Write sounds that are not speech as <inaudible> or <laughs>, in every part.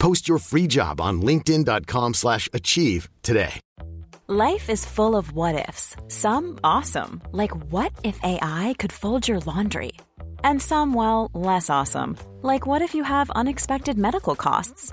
Post your free job on linkedin.com/achieve slash achieve today. Life is full of what ifs. Some awesome, like what if AI could fold your laundry? And some, well, less awesome, like what if you have unexpected medical costs?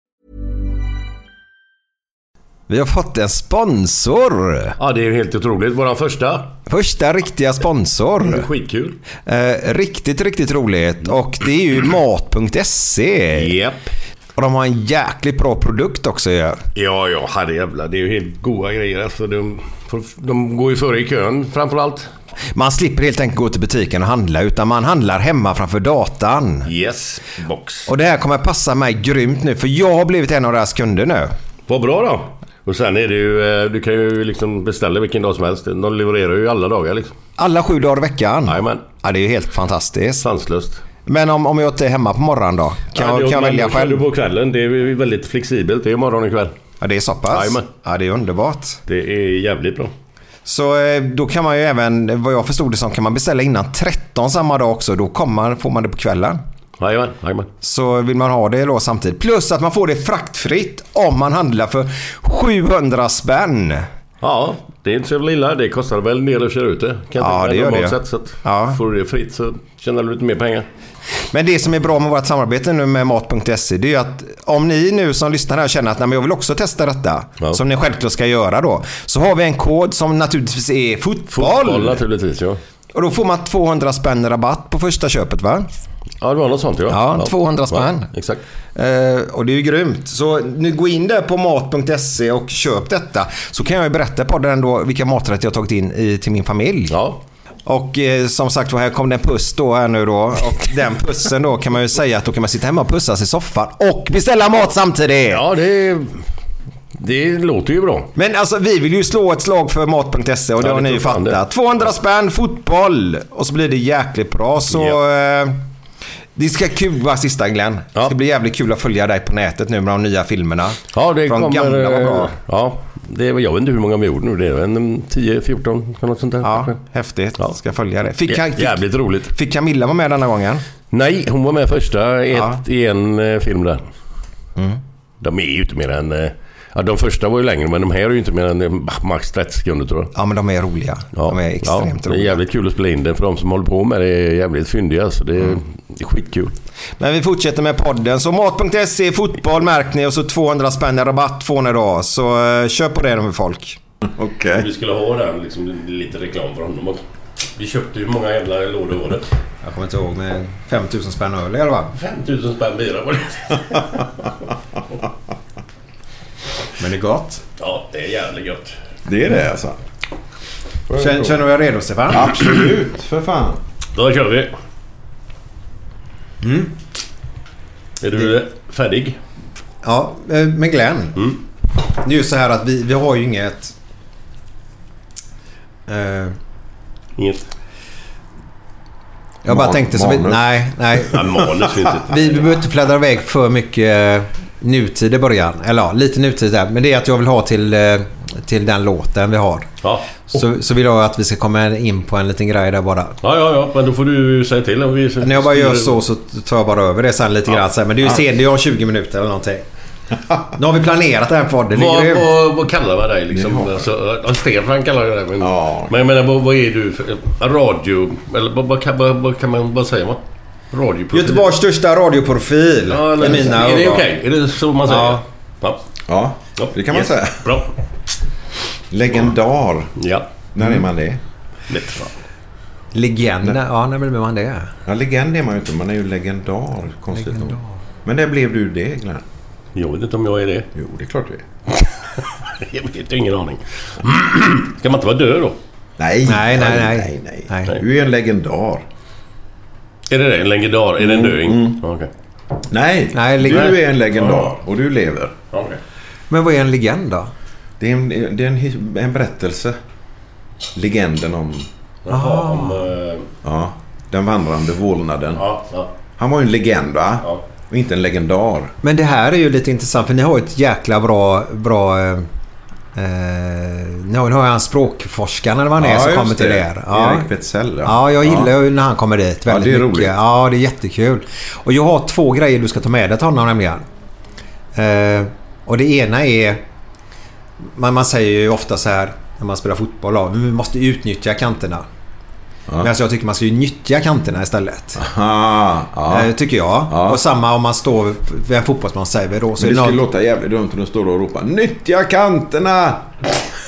Vi har fått en sponsor. Ja, det är ju helt otroligt. Vår första. Första riktiga sponsor. Skitkul. Eh, riktigt, riktigt roligt. Och det är ju mat.se. Japp. Och de har en jäkligt bra produkt också ju. Ja, ja, herrejävlar. Det är ju helt goda grejer. Alltså, de, de går ju före i kön framförallt. Man slipper helt enkelt gå till butiken och handla utan man handlar hemma framför datan. Yes, box. Och det här kommer passa mig grymt nu för jag har blivit en av deras kunder nu. Vad bra då. Och sen är det ju, eh, du kan ju liksom beställa vilken dag som helst. De levererar ju alla dagar liksom. Alla sju dagar i veckan? Jajamän. Ja, det är ju helt fantastiskt. Sanslöst. Men om, om jag inte är hemma på morgonen då? Kan, Ja, jag, kan jag välja själv? du på kvällen. Det är väldigt flexibelt. Det är morgon och kväll. Ja, det är så pass? Jajamän. Ja, det är underbart. Det är jävligt bra. Så eh, då kan man ju även, vad jag förstod det som, kan man beställa innan 13 samma dag också. Då kommer man, får man det på kvällen. Jajamän, jajamän. Så vill man ha det då samtidigt. Plus att man får det fraktfritt om man handlar för 700 spänn. Ja, det är inte så jävla illa. Det kostar väl en del att köra ut det. Kan Ja, det gör det. Sett, så att Ja. Får du det fritt så tjänar du lite mer pengar. Men det som är bra med vårt samarbete nu med Mat.se det är ju att om ni nu som lyssnar här känner att Nej, men jag vill också testa detta, Ja. som ni självklart ska göra då, så har vi en kod som naturligtvis är fotboll. Fotboll naturligtvis, ja. Och då får man 200 spänn rabatt på första köpet va? Ja, det var något sånt ja. Ja, 200 spänn. Ja, exakt. Eh, och det är ju grymt. Så nu gå in där på mat.se och köp detta. Så kan jag ju berätta på den då vilka maträtter jag tagit in i, till min familj. Ja. Och eh, som sagt var, här kom det en puss då här nu då. Och den pussen då kan man ju säga att då kan man sitta hemma och pussas i soffan och beställa mat samtidigt. Ja, det, det låter ju bra. Men alltså vi vill ju slå ett slag för mat.se och det Ja, har det ni ju fattat. det. 200 spänn, fotboll och så blir det jäkligt bra. Så Ja. eh, det ska kul vara sista Glenn. Det Ja. ska bli jävligt kul att följa dig på nätet nu med de nya filmerna. Ja, det de kommer... gamla var bra. eh, Ja, det, är- jag vet inte hur många vi gjorde nu. Det är en 10, 14, något sånt där. Ja, häftigt. Ja. Ska följa det. Fick, Jä- fick, Jävligt roligt. fick Camilla vara med denna gången? Nej, hon var med första ett, Ja. i en eh, film där. Mm. De är ju inte mer än... eh, Ja, de första var ju längre, men de här är ju inte mer än eh, max 30 sekunder tror jag. Ja, men de är roliga. De är extremt ja, Det är roliga. jävligt kul att spela in det. För de som håller på med det är jävligt fyndiga. Så det är, Mm. det är skitkul. Men vi fortsätter med podden. Så mat.se, fotboll märk ni och så 200 spänn i rabatt får ni då. Så uh, köp på det med folk. Okej. Vi skulle ha den, liksom, lite reklam för honom också. Vi köpte ju många jävla lådor var det. Jag kommer inte ihåg, men 5000 spänn öl eller va? 5000 spänn bira var det. <laughs> Men det är gott. Ja, det är jävligt gött. Det är det alltså? Känner, känner du dig redo Stefan? Absolut, för fan. Då kör vi. Mm. Är du färdig? Ja, eh, men Glenn. Mm. Det är ju så här att vi, vi har ju inget... Eh, Inget? jag bara Man- tänkte så vi. Nej, nej. Ja, manus finns inte. Vi vi behöver inte fladdra iväg för mycket eh, nutid i början. Eller ja, lite nutid där. Men det är att jag vill ha till, eh, till den låten vi har. Ja. Så, så vill jag att vi ska komma in på en liten grej där bara. Ja, ja, ja. Men då får du säga till om vi... När jag bara gör så så tar jag bara över det sen lite Ja. grann. sen. Men det är ju sen, det är om 20 minuter eller någonting. Nu har vi planerat den här podden. Det Vad, vad, vad kallar man dig liksom? Alltså, ja, Stefan kallar jag dig. Men, Ja. men jag menar, vad, vad är du för... Radio... Eller vad, vad, kan, vad, vad kan man... Vad säger man? Radioprofil? Göteborgs största radioprofil. Ja, eller, i mina är det okej? Är det så man säger? Ja. Ja. Ja, det kan man Yes. säga. Bra. Legendar. Ja. När är man det? Lätt fan. Legend. Ja, när blir man det? Ja, legend är man ju inte. Man är ju legendar. Konstigt nog. Men när blev du det, Glenn? Jag vet inte om jag är det. Jo, det är klart du är. <laughs> Jag vet ingen aning. <clears throat> Ska man inte vara död då? Nej, Nej, nej, nej. nej, nej. Nej. Du är en legendar. Är det det? En legendar? Är det en döing? Okej. Nej, Nej, du är en legendar och du lever. Okej. Men vad är en legend då? Det är en, det är en, en berättelse. Legenden om Jaha, om... eh, ja, den vandrande vålnaden. Ja, ja. Han var ju en legend, va? Ja. Och inte en legendar. Men det här är ju lite intressant för ni har ett jäkla bra... bra eh, ni har ju han språkforskaren eller vad han är som kommer till det. er. Ja. Erik Petzell, ja. Ja, jag gillar ju när han kommer dit väldigt det är mycket. roligt. Ja, det är jättekul. Och jag har två grejer du ska ta med dig till honom nämligen. Eh, och det ena är... Man, man säger ju ofta så här när man spelar fotboll. Ja, vi måste utnyttja kanterna. Men alltså jag tycker man ska ju nyttja kanterna istället. Aha, ja. Eh, tycker jag. Ja. Och samma om man står vid en fotbollsman säger vi då. Så Men det skulle låta jävligt dumt om du står och ropar Nyttja kanterna!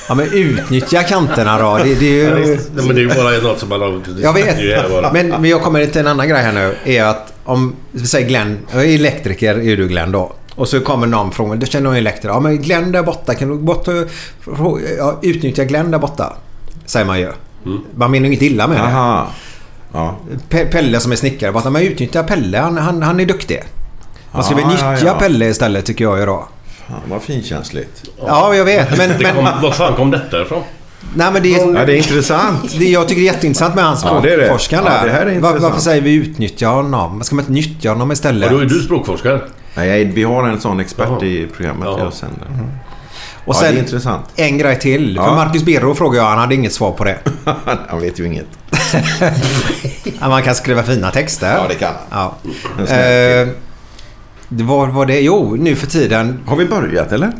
ja, men utnyttja kanterna då. Det, det är ju... Nej, men det är ju bara något som man har... Jag vet. Men, men jag kommer till en annan grej här nu. Är att om, vi säger Glenn, jag är elektriker är du Glenn då. Och så kommer någon från du känner någon elektriker. Ja men Glenn där borta, kan du borta, ja, utnyttja Glenn där borta? Säger man ju. Man menar inget illa med det. Aha. Ja. Pe- Pelle som är snickare, bara, men utnyttja Pelle, han, han, han är duktig. Man ska väl Ah, nyttja ja. Pelle istället tycker jag ju då. Fan vad finkänsligt. Ja, jag vet. Men, Det kom, men, var fan kom detta ifrån? nej, men det är, Ja, det är intressant. det, jag tycker det är jätteintressant med hans Ja, det är det. språkforskaren Ja, det är Var, varför säger vi utnyttja honom? Ska man inte nyttja honom istället? Ja, då är du språkforskare. Nej, vi har en sån expert Jaha. i programmet Jaha. jag sänder. Och Ja, sen det är intressant. en grej till. För Ja. Marcus Birro frågade jag, han hade inget svar på det. <laughs> Han vet ju inget. <laughs> Man kan skriva fina texter. Ja, det kan. Ja. Eh, det var, var det? Jo, nu för tiden. Har vi börjat eller?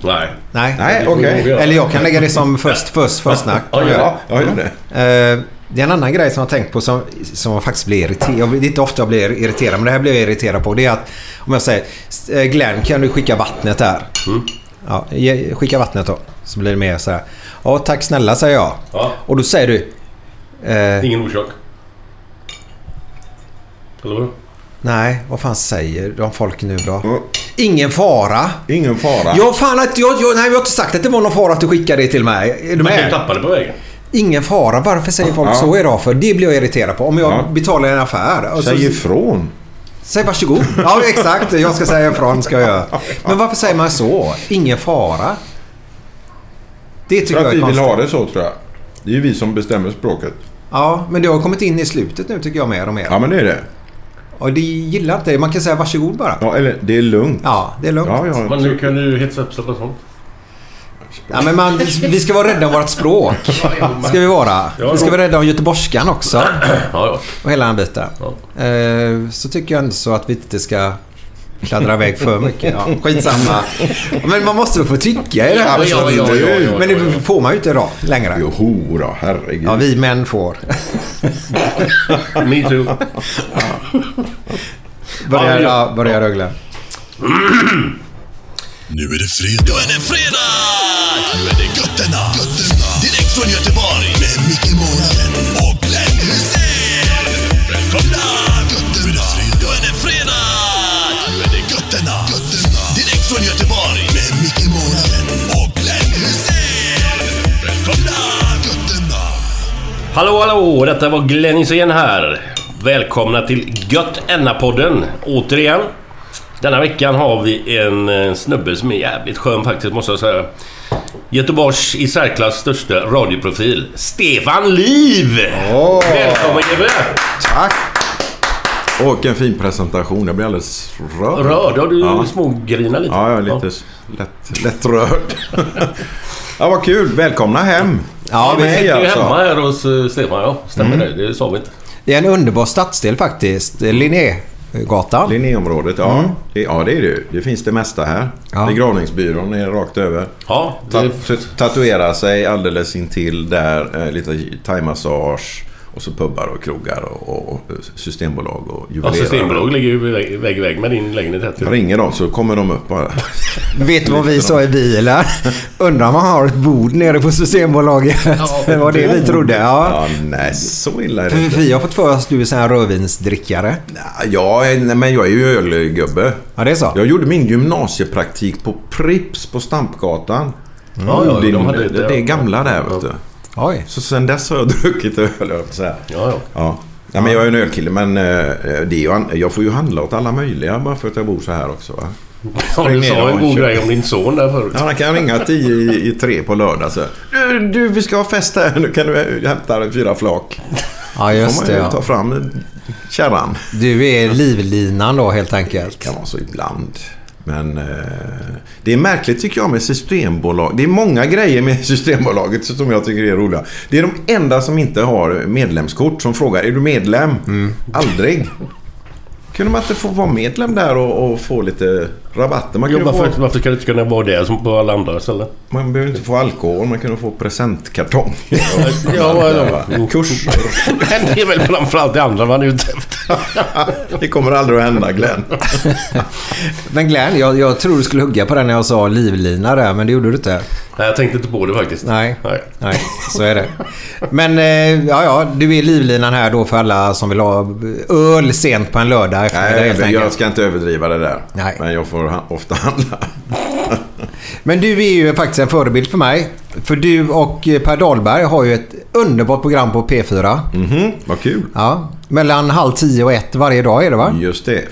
Nej. Nej. Okej. göra. Eller jag kan lägga det som först, först, först snack. Ja. Ja, jag gör det. Eh, det är en annan grej som jag har tänkt på som, som jag faktiskt blir irriterad Det är inte ofta jag blir irriterad, men det här blir jag irriterad på. Det är att om jag säger eh, Glenn, kan du skicka vattnet här? Ja, ge- skicka vattnet då. Så blir det mer så här. Ja, tack snälla säger jag. Ja. Och då säger du... Eh, Ingen orsak. Eller vadå? nej, vad fan säger de folk nu då? Mm. Ingen fara. Ingen fara. Ja, fan att jag, jag... Nej, jag har inte sagt att det var någon fara att du skickade det till mig. Är du Man kan tappa det på vägen. Ingen fara. Varför säger folk Ja. så idag för? Det blir jag irriterad på. Om jag Ja. betalar en affär. och så- Säg ifrån. Säg varsågod. Ja, exakt. Jag ska säga ifrån ska jag göra. Men varför säger man så? Ingen fara. Det tycker För jag att är vi vill ha det så tror jag. Det är ju vi som bestämmer språket. Ja, men det har kommit in i slutet nu tycker jag mer och mer. Ja, men det är det. Och det gillar inte det. Man kan säga varsågod bara. Ja, eller det är lugnt. Ja, det är lugnt. Ja, ja. Men nu kan du hetsa upp sig på sånt. Ja, men man, vi ska vara rädda om vårt språk. <laughs> Ska vi vara. Vi ska vara rädda om göteborgskan också. <clears throat> Och hela den biten. Eh, så tycker jag ändå så att vi inte ska kladdra iväg för mycket. Ja, skitsamma. Men man måste väl få tycka i det här. Ja, ja, ja. Men det får man ju inte idag längre. Joho då, herregud. Ja, vi män får. <laughs> Me too. Börjar, Ja, ja, börjar Rögle. <clears throat> Nu är det fredag. Nu är det fredag! Nu är det götterna. götterna. Direkt från Göteborg. Med Micke Månaden och Glenn Hysén. Välkomna! Götterna. Nu är det fredag. Nu är det götterna. götterna. Direkt från Göteborg. Med Micke Månaden och Glenn Hysén. Välkomna! Götterna. Hallå, hallå! Detta var Glenn Hysén här. Välkomna till Gött Enna-podden återigen. Denna veckan har vi en eh, snubbe som är jävligt skön faktiskt, måste jag säga. Göteborgs i särklass största radioprofil, Stefan Liv! Åh. Välkommen Gubbe! Tack! Och en fin presentation. Jag blir alldeles rörd. Rörd? Har du Ja. smågrinat lite? Ja, jag är lite s- lätt, lätt rörd. <laughs> ja, vad kul. Välkomna hem. Ja, Vi vi, sitter ju alltså. hemma här hos eh, Stefan, ja. Stämmer det? Det sa vi inte. det är en underbar stadsdel faktiskt. Linné. Linnégatan. Linnéområdet, ja. Det, ja, det är det. Det finns det mesta här. Ja. Begravningsbyrån är rakt över. Ja, det, t- tatuera sig alldeles intill där. Eh, lite thaimassage. Och så pubbar och krogar och, och, systembolag och ja, juvelerare. Systembolaget ligger ju vägg i vägg med din lägenhet. här, typ. Jag ringer dem så kommer de upp bara. <laughs> Vet du vad vi sa i bilen? <laughs> Undrar om man har ett bord nere på Systembolaget. <laughs> det var det vi trodde. Ja. Ja, nej, så illa är det inte. vi har fått för oss att du är här rödvinsdrickare. Ja, nej, men jag är ju ölgubbe. Ja, det är så? Jag gjorde min gymnasiepraktik på Prips på Stampgatan. Ja, ja, det, de hade det, det, det är ja. gamla där, vet Ja. du. Oj. Så sen dess har jag <laughs> druckit öl, jag på att säga. Ja, ja. Ja. Ja, men jag är en ölkille, men eh, det är jag får ju handla åt alla möjliga bara för att jag bor så här också. Va? Ja, du sa en god grej om din son där förut. Ja, han kan ringa tio i, i tre på lördag. Så. Du, du, vi ska ha fest här. Nu kan du hämta fyra flak. Ja, Då just får det. man ju ta fram kärran. Du är livlinan då helt enkelt. kan vara så ibland. Men eh, det är märkligt tycker jag med Systembolag. Det är många grejer med <laughs> Systembolaget som jag tycker är roliga. Det är de enda som inte har medlemskort som frågar är du medlem? Aldrig. <laughs> Kunde man inte få vara medlem där och, och få lite rabatter? Man, Jo, kunde varför, få, varför ska det inte kunna vara det som på alla andra ställen? man behöver inte få alkohol, man kunde få presentkartong. <laughs> Ja, ja. <laughs> Kurser. Det är väl framförallt det andra man är ute efter. <laughs> Det kommer aldrig att hända Glenn. Men Glenn, jag, jag tror du skulle hugga på den när jag sa livlina där, men det gjorde du inte. Nej, jag tänkte inte på det faktiskt. Nej. Nej. Nej, så är det. Men eh, ja, ja, du är livlinan här då för alla som vill ha öl sent på en lördag Nej, men jag enkelt. ska inte överdriva det där. Nej. Men jag får ha- ofta handla. Men du är ju faktiskt en förebild för mig. För du och eh, Per Dahlberg har ju ett underbart program på P4. Mhm, vad kul. Ja, mellan halv tio och ett varje dag är det va? Just det.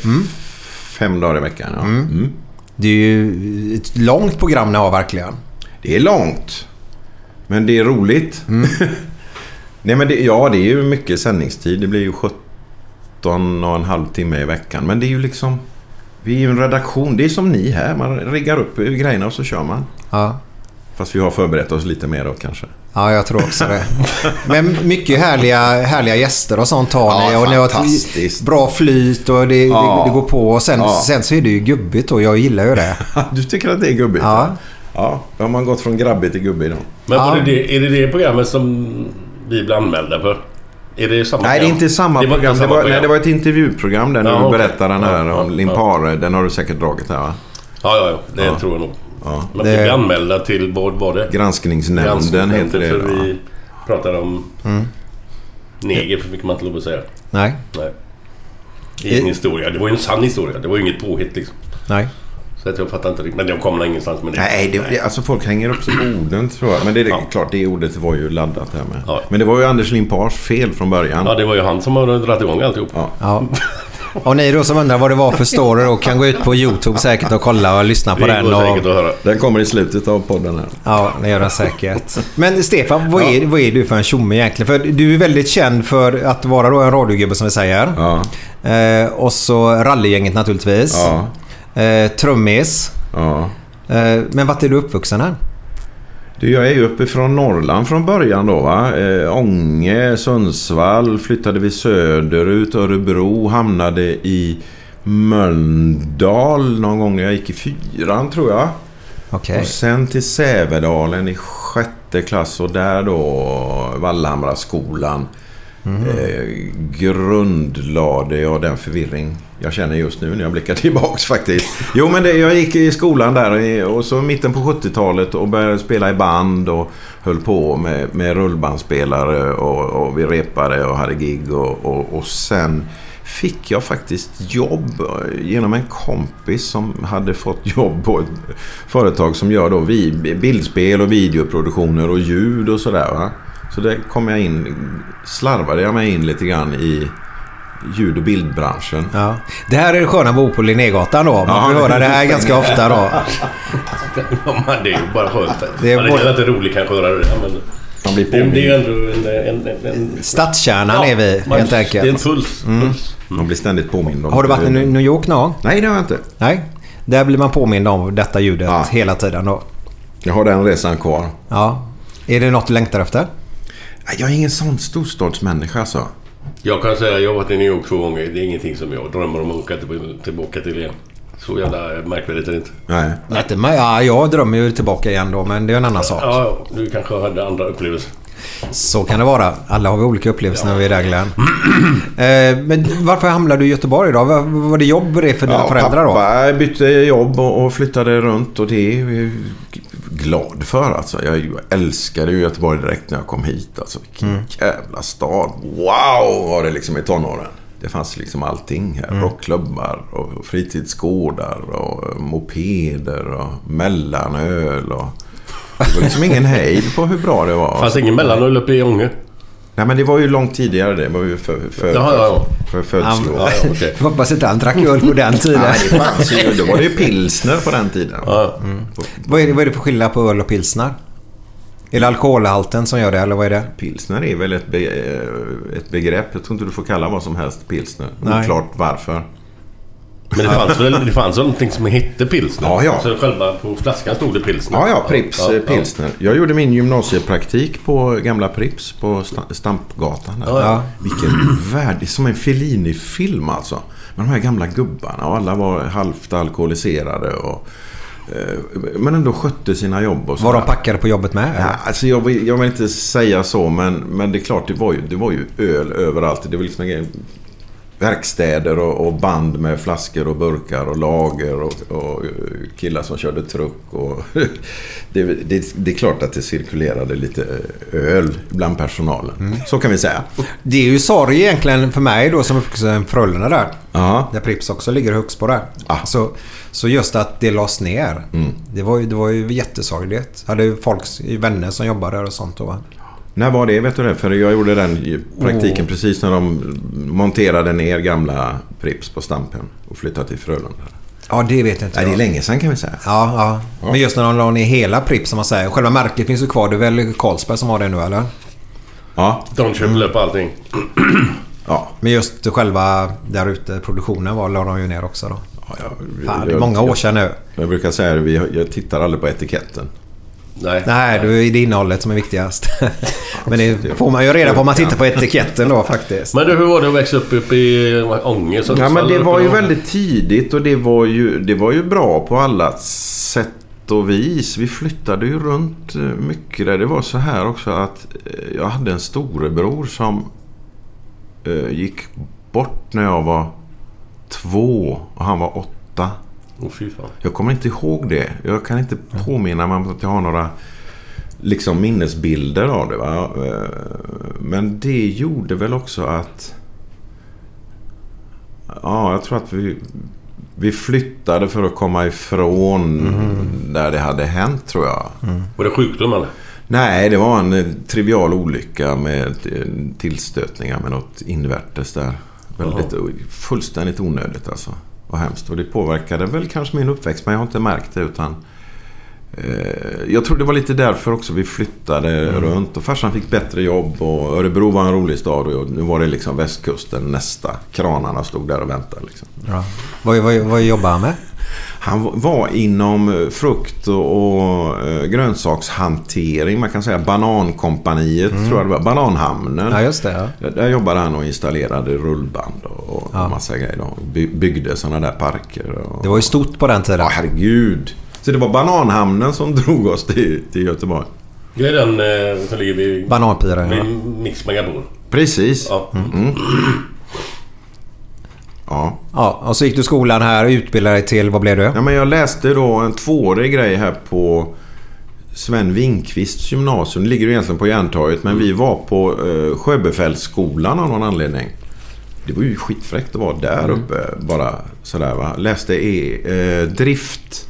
Fem dagar i veckan, ja. Mm. Det är ju ett långt program ni har verkligen. Det är långt. Men det är roligt. <laughs> Nej, men det, ja, det är ju mycket sändningstid. Det blir ju 17 och en halv timme i veckan. Men det är ju liksom... Vi är ju en redaktion. Det är som ni här. Man riggar upp grejerna och så kör man. Ja. Fast vi har förberett oss lite mer då kanske. Ja, jag tror också det. Men mycket härliga, härliga gäster och sånt har Ja, ni. Och ni har ett bra flyt och det, Ja. det, det går på. Och sen, Ja. sen så är det ju gubbigt och jag gillar ju det. <laughs> Du tycker att det är gubbigt? Ja. Ja, då har man gått från grabbig till gubbig då. Men Ja. det det, är det det programmet som vi blir anmälda för? Är det samma Nej, det är inte samma Det var program. Det samma var, program. Nej, det var ett intervjuprogram där Ja, du okej. berättar den här om Limpare. Den har du säkert dragit här va? Ja, ja, ja. Det Ja. tror jag nog. Ja. Men Det- vi blir anmälda till, vad var det? Granskningsnämnden heter det. För va? vi pratar om neger, för fick man inte lov att säga. Nej, Nej. Det är en historia. Det var ju en sann historia. Det var ju inget påhitt liksom. nej. Så att jag fattar inte riktigt. Men de kommer ingenstans med det. Nej, det, det, alltså folk hänger upp sig på orden tror jag. Men det är Ja. klart, det ordet var ju laddat här med. Ja. Men det var ju Anders Limpars fel från början. Ja, det var ju han som har dragit igång alltihop. Ja. Ja. Och ni då som undrar vad det var för story och kan gå ut på YouTube säkert och kolla och lyssna på Det den. Och, att höra. Den kommer i slutet av podden här. ja, det gör den säkert. Men Stefan, vad, är, vad är du för en tjomme egentligen? För du är väldigt känd för att vara då en radiogubbe som vi säger. Ja, Eh, och så rallygänget naturligtvis. ja, Eh, trummis. ja. Eh, men vart är du uppvuxen här? Du, jag är ju uppifrån Norrland från början då va. Eh, Ånge, Sundsvall, flyttade vi söderut, Örebro, hamnade i Mölndal någon gång när jag gick i fyran tror jag. Okej. Och sen till Sävedalen i sjätte klass och där då Vallhamraskolan. Mhm. Eh, grundlade jag den förvirring jag känner just nu när jag blickar tillbaks faktiskt. Jo men det, jag gick i skolan där i- och så mitten på 70-talet och började spela i band och höll på med, med rullbandspelare och, och vi repade och hade gig och, och, och sen fick jag faktiskt jobb eh, genom en kompis som hade fått jobb på ett företag som gör då bildspel och videoproduktioner och ljud och sådär. Så där kom jag in, slarvade jag mig in lite grann i ljud och bildbranschen. Ja. Det här är det sköna att bo på Linnégatan då. Man Ja, får det- höra det här ganska ofta då. Ja, men det är ju bara skönt. Det är ja, det är inte roligt kanske att höra det. Men Man blir det, det är ju påmind. ändå en... en, en, en Stadskärnan är vi man- helt Det är en enkelt. puls. puls. Man blir ständigt påmind om Har du varit i New York någon gång? Nej, det har jag inte. Nej. Där blir man påmind om detta ljudet Ja. hela tiden då. Jag har den resan kvar. Ja. Är det något du längtar efter? Jag är ingen sån storstadsmänniska alltså. Jag kan säga att jag har varit i New York två gånger. Det är ingenting som jag drömmer om att åka till- tillbaka till igen. Så jävla märkvärdigt är det inte. Nej. Inte, men, ja, jag drömmer ju tillbaka igen då, men det är en annan sak. Ja, du kanske hade andra upplevelser. Så kan det vara. Alla har vi olika upplevelser när vi är där Glenn. <clears throat> eh, men varför hamnade du i Göteborg då? Var, var det jobb det för dina Ja, föräldrar då? pappa bytte jobb och, och flyttade runt och det glad för. Alltså. Jag ju- älskade ju Göteborg direkt när jag kom hit. Alltså, vilken Mm. jävla stad. Wow var det liksom i tonåren. Det fanns liksom allting här. Mm. Rockklubbar och fritidsgårdar och mopeder och mellanöl. Och... Det var liksom ingen hejd på hur bra det var. Fanns ingen mellanöl uppe i Ånge? Nej men det var ju långt tidigare det. Var ju för, för, Jaha, ja, ja. för födslår. Ja, ja. Jag hoppas inte han drack öl på den tiden. Nej, det fanns ju. Då var det ju pilsner på den tiden. Ja. vad, är det, vad är det för skillnad på öl och pilsner? Är det alkoholhalten som gör det eller vad är det? Pilsner är väl ett, be, eh, ett begrepp. Jag tror inte du får kalla vad som helst pilsner. Nej. Oklart varför. Men det fanns väl det fanns väl någonting som hette pilsner? Ja, ja. Så själva på flaskan stod det pilsner? Ja, ja, Prips Ja, ja. pilsner. Jag gjorde min gymnasiepraktik på gamla Prips på Sta- Stampgatan. Ja, ja. Vilken värld. Som en Fellini-film alltså. Med de här gamla gubbarna och alla var halvt alkoholiserade. Och, eh, men ändå skötte sina jobb och Var de packade på jobbet med? Ja, alltså jag, vill, jag vill inte säga så, men, men det är klart, det var, ju, det var ju öl överallt. Det var liksom en, verkstäder och, och band med flaskor och burkar och lager och, och killar som körde truck. Och <laughs> det, det, det är klart att det cirkulerade lite öl bland personalen. Så kan vi säga. Det är ju sorg egentligen för mig då som uppvuxen Frölunda där. Ja. Där Prips också ligger högst på där. Ah. Så, så just att det lades ner. Det, var ju, det var ju jättesorgligt. Jag hade ju folk, vänner som jobbade där och sånt då. När var det? Vet du det? För jag gjorde den praktiken Åh. precis när de monterade ner gamla Prips på Stampen och flyttade till Frölunda. Ja, det vet jag inte. Nej, det är jag. länge sedan kan vi säga. Ja, ja. Men just när de la ner hela Prips som man säger. Själva märket finns ju kvar. Det är väl Carlsberg som har det nu eller? Ja, De köpte upp allting. <clears throat> ja. Men just själva där ute, produktionen var, la de ju ner också då. Ja, jag, Fan, det är många år sedan nu. Jag brukar säga det, vi- jag tittar aldrig på etiketten. Nej. Nej, det är det innehållet som är viktigast. <laughs> Men det får man ju reda på om man tittar på etiketten då faktiskt. Men du, hur var det att växa upp uppe i Ånge? Så- Ja, men det var ju väldigt tidigt och det var ju, det var ju bra på alla sätt och vis. Vi flyttade ju runt eh, mycket där. Det var så här också att eh, jag hade en storebror som eh, gick bort när jag var två och han var åtta. Fan. Jag kommer inte ihåg det. Jag kan inte påminna mig om att jag har några liksom minnesbilder av det. Va? Eh, Men det gjorde väl också att... Ja, jag tror att vi, vi flyttade för att komma ifrån där det hade hänt, tror jag. Var det sjukdom eller? Nej, det var en eh, trivial olycka med eh, tillstötningar med något invärtes där. Väldigt, fullständigt onödigt alltså. Och hemskt. Och det påverkade väl kanske min uppväxt, men jag har inte märkt det utan... Eh, jag tror det var lite därför också vi flyttade runt och farsan fick bättre jobb och Örebro var en rolig stad och nu var det liksom västkusten nästa. Kranarna stod där och väntade liksom. Ja. Vad, vad, vad jobbar han med? Han var inom eh, frukt och, eh, grönsakshantering. Man kan säga Banankompaniet tror jag det var. Bananhamnen. Ja, just det. Ja. Där- jobbade han och installerade rullband och, Ja. massa grejer. By, byggde sådana där parker. Och, Det var ju stort på den tiden. Ja, herregud. Så det var Bananhamnen som <laughs> drog oss till, till Göteborg. Det är den eh, som ligger vid, Bananpira. vid Ja. Mix Megapol. Precis. Ja. Ja. ja, och så gick du skolan här och utbildade dig till, vad blev du? Ja, men jag läste då en tvåårig grej här på Sven Winkvists gymnasium. Det ligger ju egentligen på Järntorget. Men vi var på eh, Sjöbefälsskolan av någon anledning. Det var ju skitfräckt att vara där uppe. Bara sådär va. Läste i eh, drift...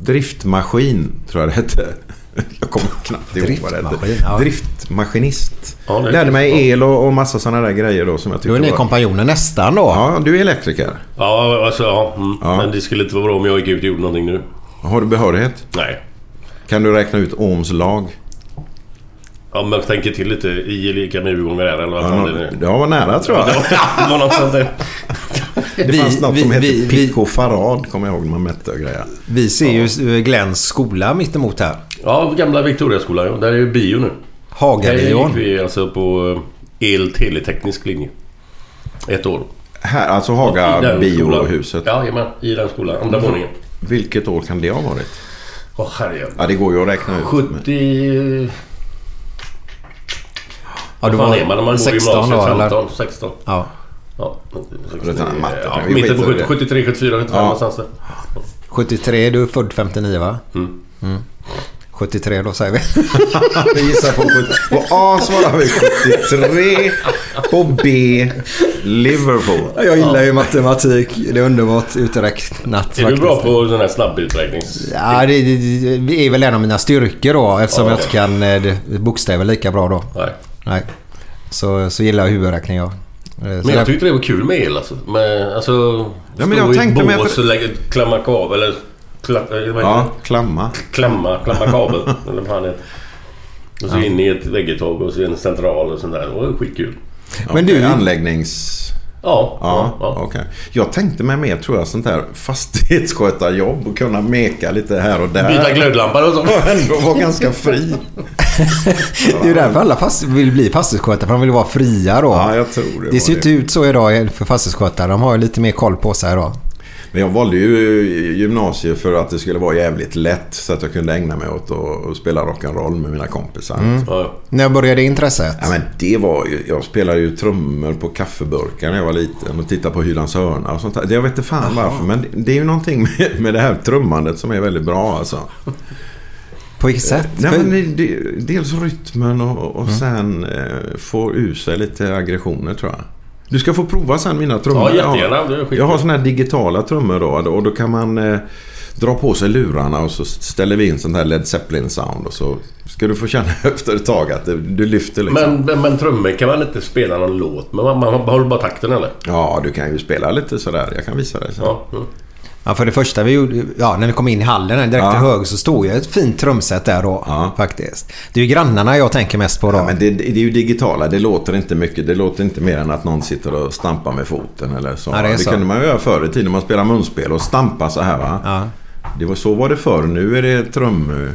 Driftmaskin tror jag det hette. <laughs> Jag kommer knappt ihåg vad det hette. ja. Driftmaskinist. Ja, det är Lärde mig el och, och massa sådana där grejer då som jag Du tyckte är ni var... kompanjoner nästan då. Ja, du är elektriker. Ja, alltså ja. Mm. Ja. Men det skulle inte vara bra om jag gick ut och gjorde någonting nu. Har du behörighet? Nej. Kan du räkna ut Ohms lag? Ja, men jag tänker till lite. I är lika med U gånger R eller vad Ja, fan det är. det var nära tror jag. <laughs> Det var något sånt där. Det Vi- fanns något vi- som hette vi- Pico Farad, kommer jag ihåg, när man mätte och grejer. Vi ser ju Glens skola mittemot här. Ja, gamla Victoriaskolan. Ja. Där är ju bio nu. Där Hagabion. gick vi alltså på el teleteknisk linje. Ett år. Här, alltså I Haga biohuset. Ja, jajamän. I den skolan. Andra våningen. Vilket år kan det ha varit? Åh herregud. Ja, det går ju att räkna ut. 70... Ja, du var är man när man går 16 gymnasiet? då, eller? 15, 16. Ja. Ja, Det är sån matte, ja, kan vi mitten på skita i 70, det. 73, 74, 75 Ja. någonstans där. 73, du är född 59 va? Mm. 73 då säger vi. <laughs> Vi gissar på, 70 på A svarar vi 73. På B Liverpool. Jag gillar ju matematik. Det är underbart uträknat. Är du bra faktiskt. på sån här snabbuträknings... Ja, det, det, det är väl en av mina styrkor då eftersom Ja, jag inte kan eh, bokstäver lika bra då. Nej. Nej. Så, så gillar jag huvudräkning jag. Eh, Men jag tyckte det var kul med el alltså. Med, alltså Ja, men jag stå i tänkte att- och lägga, klämma kabel eller... Kla, eh, Ja, klamma. Klämma, klämma kabel. <laughs> eller vad fan heter. Och så in i ett vägguttag och så en central och sånt där. Det var skitkul. Men du- Anläggnings... Ja, Ja, ja, ja. okej. Jag tänkte mig mer, tror jag, sånt här fastighetsskötarjobb och kunna meka lite här och där. Byta glödlampor och så. <laughs> Och ändå vara ganska fri. <laughs> Det är ju därför alla fast, vill bli fastighetsskötare. För de vill vara fria då. Ja, jag tror det det ser ju inte ut så idag för fastighetsskötare. De har ju lite mer koll på sig då. Men jag valde ju gymnasiet för att det skulle vara jävligt lätt så att jag kunde ägna mig åt att spela rock'n'roll med mina kompisar. Ja, ja. När började intresset? Ja, men det var ju, jag spelade ju trummor på kaffeburkar när jag var liten och tittade på Hylands hörna och sånt där. Jag vet inte fan varför men det är ju någonting med, med det här trummandet som är väldigt bra alltså. På vilket sätt? Nej, men det, det, dels rytmen och, och sen eh, få ur sig lite aggressioner tror jag. Du ska få prova sen mina trummor. Ja, jättegärna. Det är skit. Jag har såna här digitala trummor då och då kan man eh, dra på sig lurarna och så ställer vi in sånt här Led Zeppelin sound och så ska du få känna <laughs> efter ett tag att du lyfter liksom. Men, men, men trummor kan man inte spela någon låt men man, man håller bara takten eller? Ja, du kan ju spela lite sådär. Jag kan visa dig sen. Ja. Mm. Ja, för det första vi gjorde, ja, när vi kom in i hallen direkt Ja. till höger så stod ju ett fint trumset där då. Ja. Faktiskt. Det är ju grannarna jag tänker mest på då. Ja, men det, det är ju digitala. Det låter inte mycket. Det låter inte mer än att någon sitter och stampar med foten eller så. Ja, det det kunde man ju göra förr i tiden. Man spelar munspel och stampa så här va. Ja. Det var, så var det förr. Nu är det trum...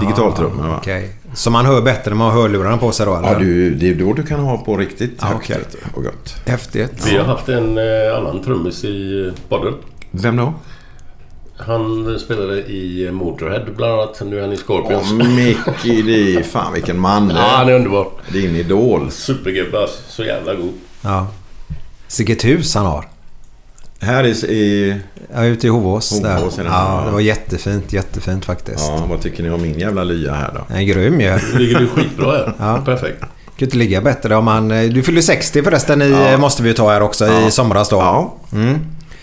Digitaltrummor va. Okej. Så man hör bättre när man har hörlurarna på sig då eller? Ja, du, det är då du kan ha på riktigt högt vet du, och gott. Häftigt. Vi har haft en eh, annan trummis i eh, podden. Vem då? Han spelade i Motorhead bland annat. Nu är han i Scorpions. Åh, Mickey, är fan vilken man det Ja, han är. är underbar. Din idol. Supergubbe alltså. Så jävla god. Ja. Vilket hus han har. Här i... i Ja, ute i Hovås. där. Hovås är det. Ja, det var jättefint. Jättefint faktiskt. ja, vad tycker ni om min jävla lya här då? Den är grym ju. Nu ligger du skitbra här. Ja. Perfekt. Kan inte ligga bättre om man... Du fyllde 60 förresten i, Ja. måste vi ju ta här också Ja. i somras då. Ja, Mm.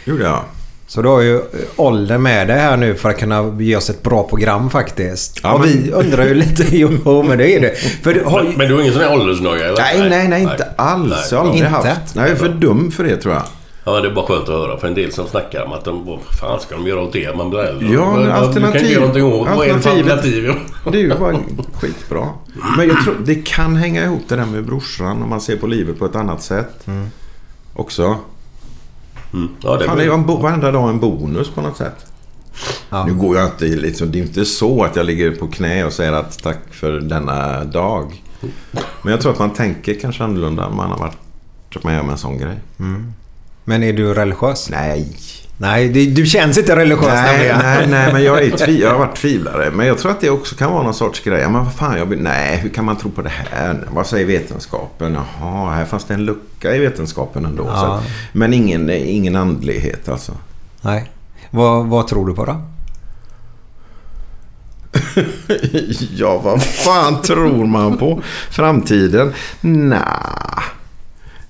gjorde jag. Så du har ju åldern med dig här nu för att kunna ge oss ett bra program faktiskt. Ja, och men- vi undrar ju lite... <laughs> Jo, men det är det. För du har. Men, men du har ingen sån här åldersnoja eller? Nej, nej, nej, inte alls. Jag har aldrig Inte? haft. Nej, jag är för dum för det tror jag. Ja, det är bara skönt att höra. För en del som snackar om att de... Vad fan ska de göra åt det? Man blir äldre. Ja, men vad- Du kan alternativ- inte göra någonting åt. Vad är det för alternativet- alternativ? Det är ju bara skitbra. Men jag tror det kan hänga ihop det där med brorsan om man ser på livet på ett annat sätt. Också. Mm. Ja, det Fan, det är ju en varenda dag en bonus på något sätt. Ja. Nu går jag inte liksom, det är inte så att jag ligger på knä och säger att tack för denna dag. Men jag tror att man tänker kanske annorlunda om man har varit med om en sån grej. Men är du religiös? Nej. Nej, det, du känns inte religiös Nej, nej, nej, men jag, är <laughs> tvi- jag har varit tvivlare. Men jag tror att det också kan vara någon sorts grej. Men vad fan, jag nej, hur kan man tro på det här? Vad säger vetenskapen? Jaha, här fanns det en lucka i vetenskapen ändå. Ja. Så, men ingen, ingen andlighet alltså. Nej. Vad, vad tror du på då? <laughs> ja, vad fan tror man på? Framtiden? Nja.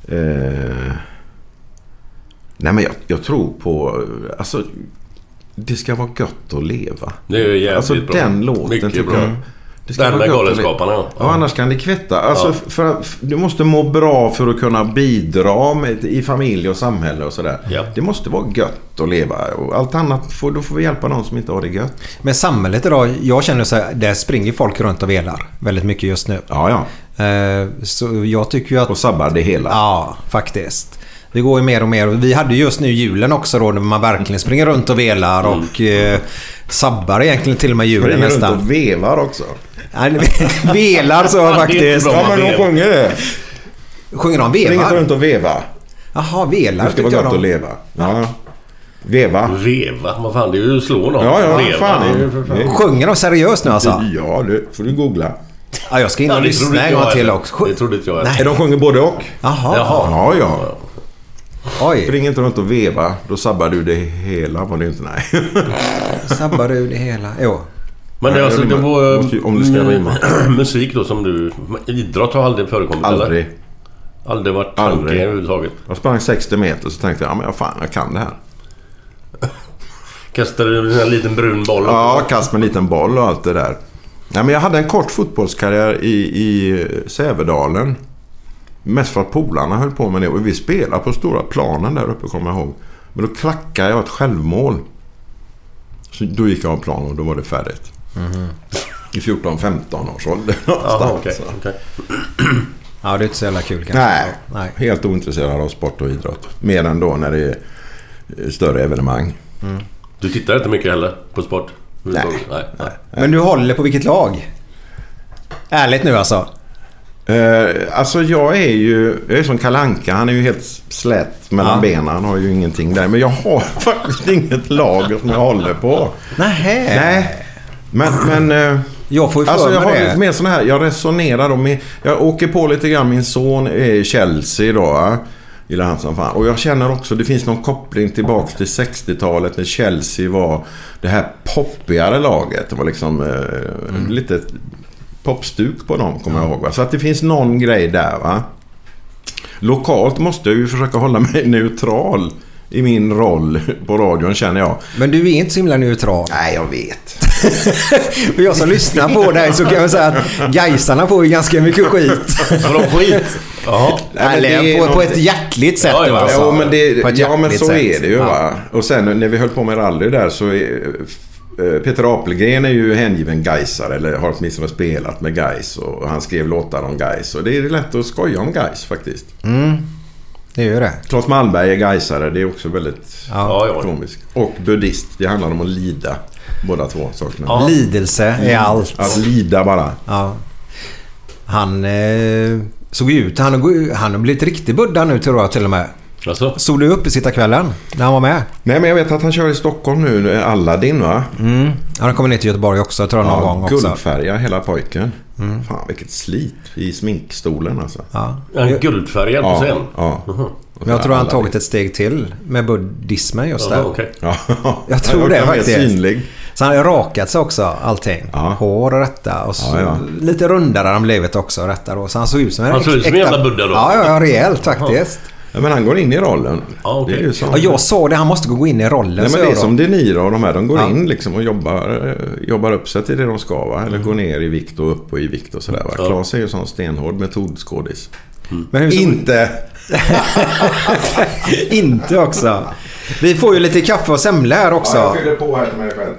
Eh, nej, men jag, jag tror på... Alltså, det ska vara gött att leva. Det är ju jävligt Alltså bra. den låten Mycket tycker bra. jag. Det ska Den vara med. Galenskaparna, ja. Ja, annars kan det kvitta. Alltså, Ja. för, att- du måste må bra för att kunna bidra med, i familj och samhälle och sådär. Ja. Det måste vara gött att leva. Och allt annat, får, då får vi hjälpa de som inte har det gött. Men samhället idag, jag känner så här, där springer folk runt och velar väldigt mycket just nu. Ja, ja. Eh, Så jag tycker ju att... Och sabbar det hela. Ja, faktiskt. Det går ju mer och mer. Vi hade ju just nu julen också då när man verkligen springer runt och velar och eh, sabbar egentligen till och med julen Springer runt nästan. och vevar också. Nej, <laughs> velar så faktiskt. Ja, men de sjunger det. Sjunger de vevar? runt och veva. Jaha, velar Det ska vara jag gott att leva. Ja. Veva. Veva? Vad fan, det är ju att slå någon. Ja, ja, Veva, fan. det är för fan. Sjunger de seriöst nu alltså? Ja, det får du googla. Ja, jag ska in och Ja, lyssna en gång till också. Det trodde inte jag. Nej. De sjunger både och. Jaha. Jaha. Ja, ja. Oj. Spring inte runt och veva. Då sabbar du det hela. Var det inte? Nej. <laughs> Sabbar du det hela? Jo. Men det, alltså, det var... Måste om det ska mm, rimma. <clears throat> musik då som du... Idrott har aldrig förekommit eller? Aldrig. Aldrig varit tanke Aldrig. överhuvudtaget. Jag sprang 60 meter så tänkte jag, ja men jag fan, jag kan det här. <laughs> Kastade du en liten brun boll? Ja, kast med en liten boll och allt det där. Ja, men jag hade en kort fotbollskarriär i, i Sävedalen. Mest för att polarna höll på med det. Och vi spelade på stora planen där uppe, kommer jag ihåg. Men då klackade jag ett självmål. Så då gick jag av plan och då var det färdigt. I 14-15 års ålder <laughs> någonstans. Okej. okej. <clears throat> Ja, det är inte så jävla kul kanske. Nej, Nej. helt ointresserad av sport och idrott. Mer än då när det är eh, större evenemang. Du tittar inte mycket heller på sport? Nej. Nej. nej. Men du håller på vilket lag? Ärligt nu alltså. Eh, alltså jag är ju, jag är som Kalanka. Han är ju helt slät mellan Ja. benen. Han har ju ingenting där. Men jag har <laughs> faktiskt inget lag som jag håller på. Nähä. Nej. Men, men eh, Jag får ju alltså jag har det. mer sån här, jag resonerar då med, jag åker på lite grann, min son är i Chelsea då. Gillar han som fan. Och jag känner också, det finns någon koppling tillbaks till 60-talet när Chelsea var det här poppigare laget. Det var liksom eh, lite popstuk på dem, kommer jag ihåg. Va? Så att det finns någon grej där va. Lokalt måste jag ju försöka hålla mig <laughs> neutral i min roll på radion känner jag. Men du är inte så himla neutral. Nej, jag vet. <laughs> För jag som lyssnar på dig så kan jag säga att Gaisarna får ju ganska mycket skit. <laughs> Vadå skit? Jaha. Nej, på, på något- ett hjärtligt sätt Ja, ja, ja, alltså. Ja, men, det, På ja, men så sätt. är det ju. Ja. Va? Och sen när vi höll på med rally där så är, Peter Apelgren är ju hängiven Gaisare eller har åtminstone spelat med Gais och han skrev låtar om Gais och det är lätt att skoja om Gais faktiskt. Det är ju det. Claes Malmberg är Gaisare, det är också väldigt Ja, komiskt. Och buddhist, det handlar om att lida. Båda två sakerna. Ja. Lidelse är allt. Att lida bara. Ja. Han eh, såg ut... Han har, han har blivit riktig Buddha nu tror jag till och med. Alltså? Såg du upp i kvällen när han var med? Nej men jag vet att han kör i Stockholm nu, Aladdin va? Han har kommit ner till Göteborg också tror jag någon gång också. guldfärga hela pojken. Fan vilket slit i sminkstolen alltså. Ja. En guldfärgad på Ja, scen? ja. Men jag tror han tagit ett steg till med buddhismen just där. Jaha, okej. Ja. <laughs> Jag tror Han det faktiskt. synlig. Så han har rakat sig också allting. Ja. Hår och rätta och så Ja, ja. lite rundare har han blivit också rätta då. Så han såg ut som en Han såg ut som en äkta- jävla Buddha då? Ja, ja, ja rejält faktiskt. Ja, men han går in i rollen. Ja, okej. Det är ju så. Ja, jag sa det. Han måste gå in i rollen. Nej, men det är jag som De Niro och de här. De går Ja. in liksom och jobbar, eh, jobbar upp sig till det de ska. Va? Eller går ner i vikt och upp och i vikt och sådär. Va? Ja. Claes är ju sån stenhård metodskådis. Men hur såg- Inte! <laughs> Inte också. Vi får ju lite kaffe och semla här också. fyller på här till mig själv.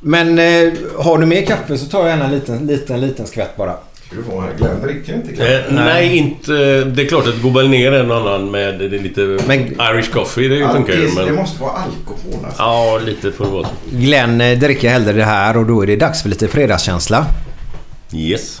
Men eh, har du mer kaffe så tar jag gärna en liten, liten, liten skvätt bara. Här. Glenn dricker inte kaffe. Eh, nej, inte... Det är klart att det går väl ner en och annan med det är lite Men- Irish coffee. Det funkar ju. Alltid, det Men... måste vara alkohol alltså. Ja, lite får det vara. Glenn eh, dricker hellre det här och då är det dags för lite fredagskänsla. Yes.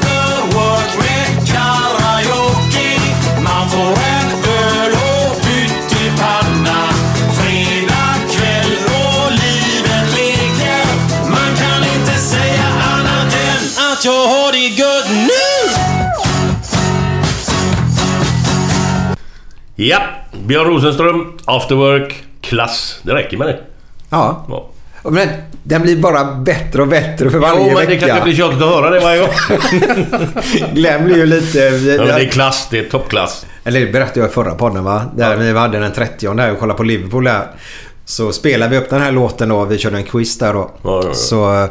Ja, Björn Rosenström, After Work, klass. Det räcker med det. Ja. Ja. Men den blir bara bättre och bättre för varje Jo, men det vecka. kanske blir tjatigt att höra det varje gång. <laughs> Glenn blir ju lite... Ja, men det är klass. Det är toppklass. Eller det berättade jag i förra podden va? Där vi hade den 30 där och kollade på Liverpool där. Så spelade vi upp den här låten då. Vi körde en quiz där då. Ja, ja, ja. Så,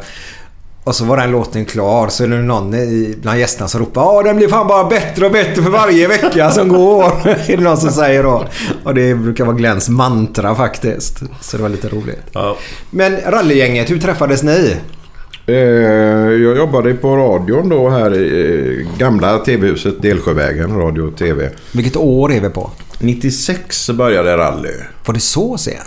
och så var den låten klar. Så är det någon i- bland gästerna som ropar Ja den blir fan bara bättre och bättre för varje vecka som går. <laughs> är det någon som säger då. Och det brukar vara Glenns mantra faktiskt. Så det var lite roligt. Ja. Men rallygänget, hur träffades ni? Eh, jag jobbade på radion då här i eh, gamla TV-huset Delsjövägen, radio och TV. Vilket år är vi på? 96 började rally. Var det så sent?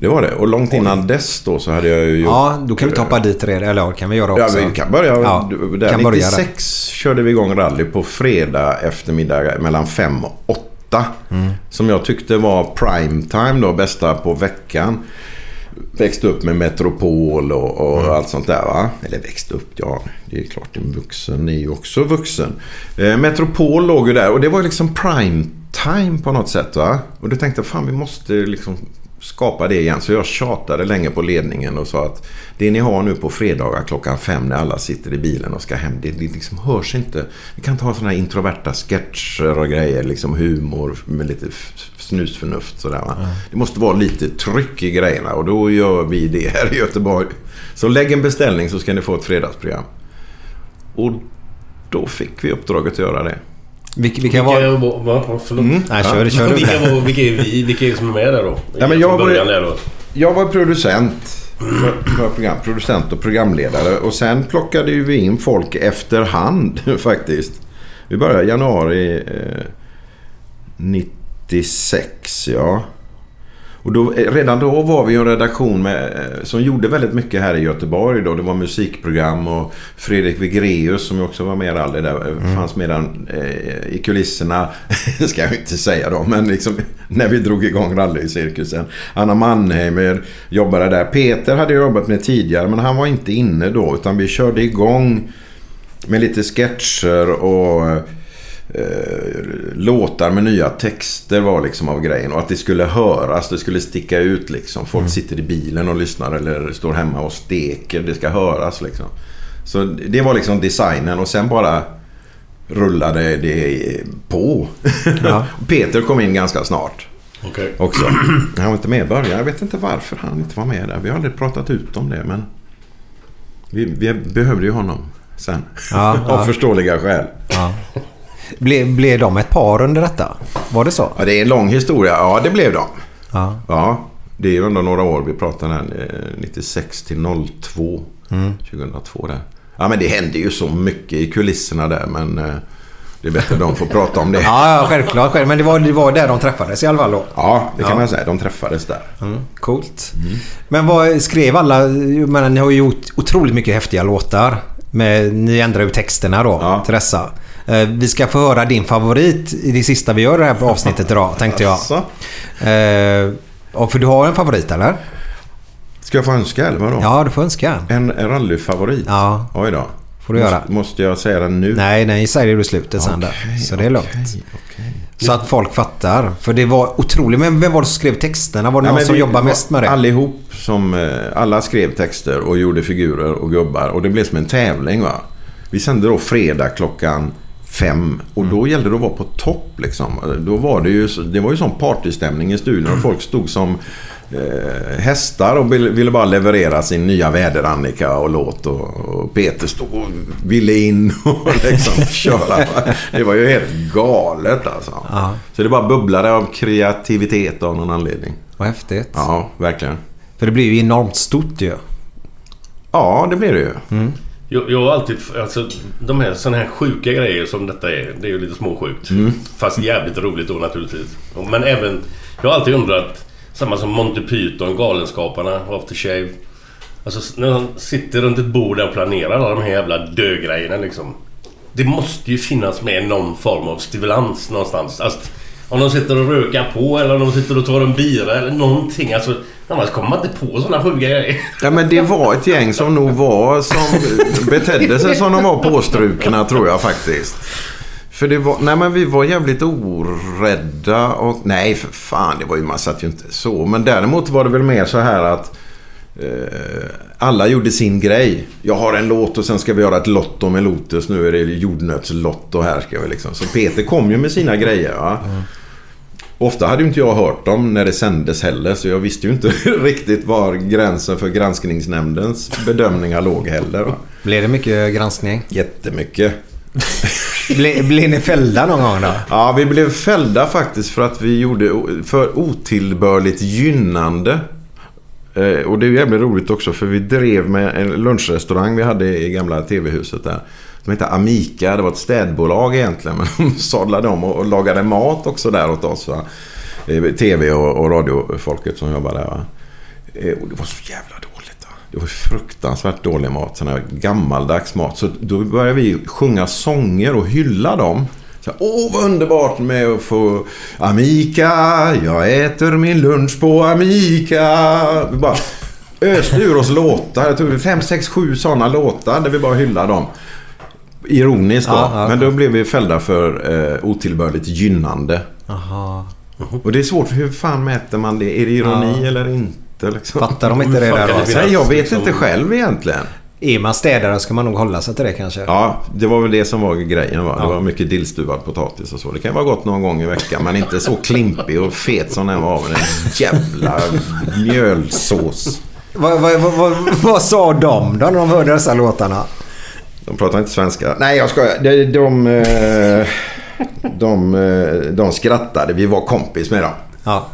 Det var det. Och långt innan dess då så hade jag ju gjort... Ja, då kan vi inte hoppa dit redan. Eller ja, kan vi göra Ja, också. vi kan börja Ja, där. kan börja där. 96 körde vi igång rally på fredag eftermiddag mellan 5 och 8. Mm. Som jag tyckte var prime time då, bästa på veckan. Växte upp med Metropol och, och Mm. allt sånt där va. Eller växte upp, ja. Det är klart en vuxen är ju också vuxen. Eh, Metropol låg ju där och det var liksom prime time på något sätt va. Och då tänkte jag fan vi måste liksom skapa det igen. Så jag tjatade länge på ledningen och sa att det ni har nu på fredagar klockan fem när alla sitter i bilen och ska hem. Det, det liksom hörs inte. Vi kan inte ha sådana här introverta sketcher och grejer. Liksom humor med lite snusförnuft sådär va. Det måste vara lite tryck i grejerna och då gör vi det här i Göteborg. Så lägg en beställning så ska ni få ett fredagsprogram. Och då fick vi uppdraget att göra det. Vilka, vilka Vilka, var... var... Va, förlåt. Nej, kör, kör du vilka, var, vilka, är vi, vilka är som är med där då? Ja, men jag var- då. Jag var producent för, för program, producent och programledare och sen plockade vi in folk efterhand <laughs> faktiskt. Vi började i januari eh, 96 ja. Och då, eh, redan då var vi en redaktion med, eh, som gjorde väldigt mycket här i Göteborg. Då. Det var musikprogram och Fredrik Wigreus som också var med rally där. eh, Fanns med där, eh, i kulisserna. <laughs> ska jag inte säga då. Men liksom, <laughs> när vi drog igång rallycirkusen. Anna Mannheimer jobbade där. Peter hade jag jobbat med tidigare men han var inte inne då. Utan vi körde igång med lite sketcher och eh, låtar med nya texter var liksom av grejen. Och att det skulle höras, det skulle sticka ut liksom. Folk sitter i bilen och lyssnar eller står hemma och steker. Det ska höras liksom. Så det var liksom designen och sen bara rullade det på. Ja. <laughs> Peter kom in ganska snart Okej. också. <clears throat> Han var inte med i början. Jag vet inte varför han inte var med där. Vi har aldrig pratat ut om det men vi, vi behövde ju honom sen. Ja, <laughs> Av ja. förståeliga skäl. Ja. Blev, blev de ett par under detta? Var det så? Ja, det är en lång historia. Ja, det blev de. Ja. Ja, det är ju ändå några år vi pratar här. eh, 96 till 02. 2002 där. Ja, men det hände ju så mycket i kulisserna där. Men eh, det är bättre att de får prata om det. <laughs> Ja, självklart. själv. Men det var, det var där de träffades i alla fall då. Ja, det kan Ja. man säga. De träffades där. Mm, coolt. Men vad skrev alla? Jag menar, ni har ju gjort otroligt mycket häftiga låtar. Med, ni ändrar ju texterna då Ja. till dessa. Eh, Vi ska få höra din favorit i det sista vi gör det här på <laughs> avsnittet idag, tänkte jag. Så. Eh, och för du har en favorit eller? Ska jag få önska eller vadå? Ja, du får önska. En, rallyfavorit? Ja. Oj då. Får du göra. Måste, måste jag säga den nu? Nej, nej, säg det i slutet sen där. Okej, Så det är lugnt. okej. Så att folk fattar. För det var otroligt. Men vem var det som skrev texterna? Var det Ja, någon som vi jobbar var mest med det? Allihop som... eh, Alla skrev texter och gjorde figurer och gubbar. Och det blev som en tävling va. Vi sände då fredag klockan fem. Och då Mm. gällde det att vara på topp liksom. Då var det ju... Det var ju sån partystämning i studion. Och folk stod som eh, hästar och ville bara leverera sin nya väder-Annika och låt. Och, och Peter stod och ville in <laughs> och liksom köra. Det var ju helt galet alltså. Ja. Så det bara bubblade av kreativitet av någon anledning. Vad häftigt. Ja, verkligen. För det blir ju enormt stort ju. Ja, det blir det ju. Jag, jag har alltid... Alltså, de här såna här sjuka grejer som detta är. Det är ju lite småsjukt. Fast jävligt roligt då naturligtvis. Men även... Jag har alltid undrat... Samma som Monty Python, Galenskaparna, After Shave. Alltså när de sitter runt ett bord där och planerar alla de här jävla dögrejerna liksom. Det måste ju finnas med någon form av stimulans någonstans. Alltså, om de sitter och rökar på eller om de sitter och tar en bira eller någonting. Alltså, Annars kommer man inte på sådana sjuka grejer. Ja, men det var ett gäng som nog var som betedde sig som de var påstrukna tror jag faktiskt. För det var, nej men vi var jävligt orädda och nej för fan det var ju, man satt ju inte så. Men däremot var det väl mer så här att eh, alla gjorde sin grej. Jag har en låt och sen ska vi göra ett lotto med Lotus. Nu är det jordnötslotto här ska vi liksom. Så Peter kom ju med sina grejer va. Ofta hade inte jag hört dem när det sändes heller så jag visste ju inte <laughs> riktigt var gränsen för granskningsnämndens bedömningar låg heller. va. Blev det mycket granskning? Jättemycket. Ble, blev ni fällda någon gång då? Ja, vi blev fällda faktiskt för att vi gjorde för otillbörligt gynnande. Eh, och det är ju jävligt roligt också för vi drev med en lunchrestaurang vi hade i gamla TV-huset där. Som hette Amica. Det var ett städbolag egentligen. <laughs> Men de sadlade om och, och lagade mat också där åt oss. Va? TV och, och radiofolket som jobbade där. Va? Eh, och det var så jävla dåligt. Va? Det var fruktansvärt dålig mat. Sån här gammaldags mat. Så då började vi sjunga sånger och hylla dem. Så, Åh, vad underbart med att få Amica, jag äter min lunch på Amica. Vi bara öste ur oss låtar. Jag tror var fem, sex, sju sådana låtar där vi bara hyllade dem. Ironiskt då. Ja, ja, Men då blev vi fällda för eh, otillbörligt gynnande. Aha. Och det är svårt. Hur fan mäter man det? Är det ironi eller inte? Liksom? Fattar de inte det där? <laughs> Nej, jag vet liksom- inte själv egentligen. Är man städare ska man nog hålla sig till det kanske. Ja, det var väl det som var grejen. Va? Det Ja. var mycket dillstuvad potatis och så. Det kan vara gott någon gång i veckan. Men inte så klimpig och fet som den var. Med en jävla mjölsås. Vad, vad, vad, vad, sa de då när de hörde dessa låtarna? De pratar inte svenska. Nej, jag skojar. De, de, eh, de, eh, de skrattade. Vi var kompis med dem. Ja.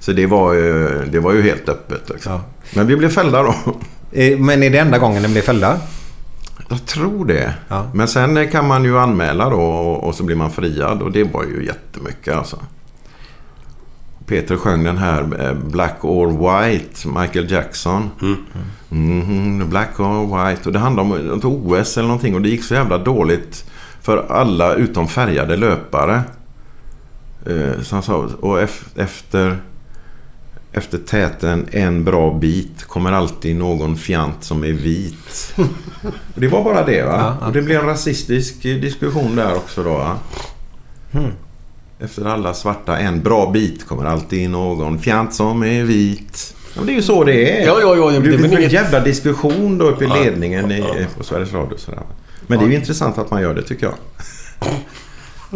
Så det var ju, det var ju helt öppet. Liksom. Ja. Men vi blev fällda då. Eh, Men är det enda gången den blir fällda? Jag tror det. Ja. Men sen kan man ju anmäla då och, så blir man friad. Och det var ju jättemycket alltså. Peter sjöng den här eh, Black or White, Michael Jackson. Mhm, Black or White. Och det handlade om ett OS eller någonting. Och det gick så jävla dåligt för alla utom färgade löpare. Eh, Så han sa, och ef- efter, efter täten en bra bit kommer alltid någon fjant som är vit. <laughs> Det var bara det va? Ja, ja. Och det blev en rasistisk eh, diskussion där också då? Hmm. Efter alla svarta en bra bit kommer alltid någon fjant som är vit. Ja, men det är ju så det är. Ja, ja, ja, det Det blir en inget- jävla diskussion då uppe i Ja. ledningen i, på Sveriges Radio. Sådär. Men det är ju intressant att man gör det tycker jag. <laughs>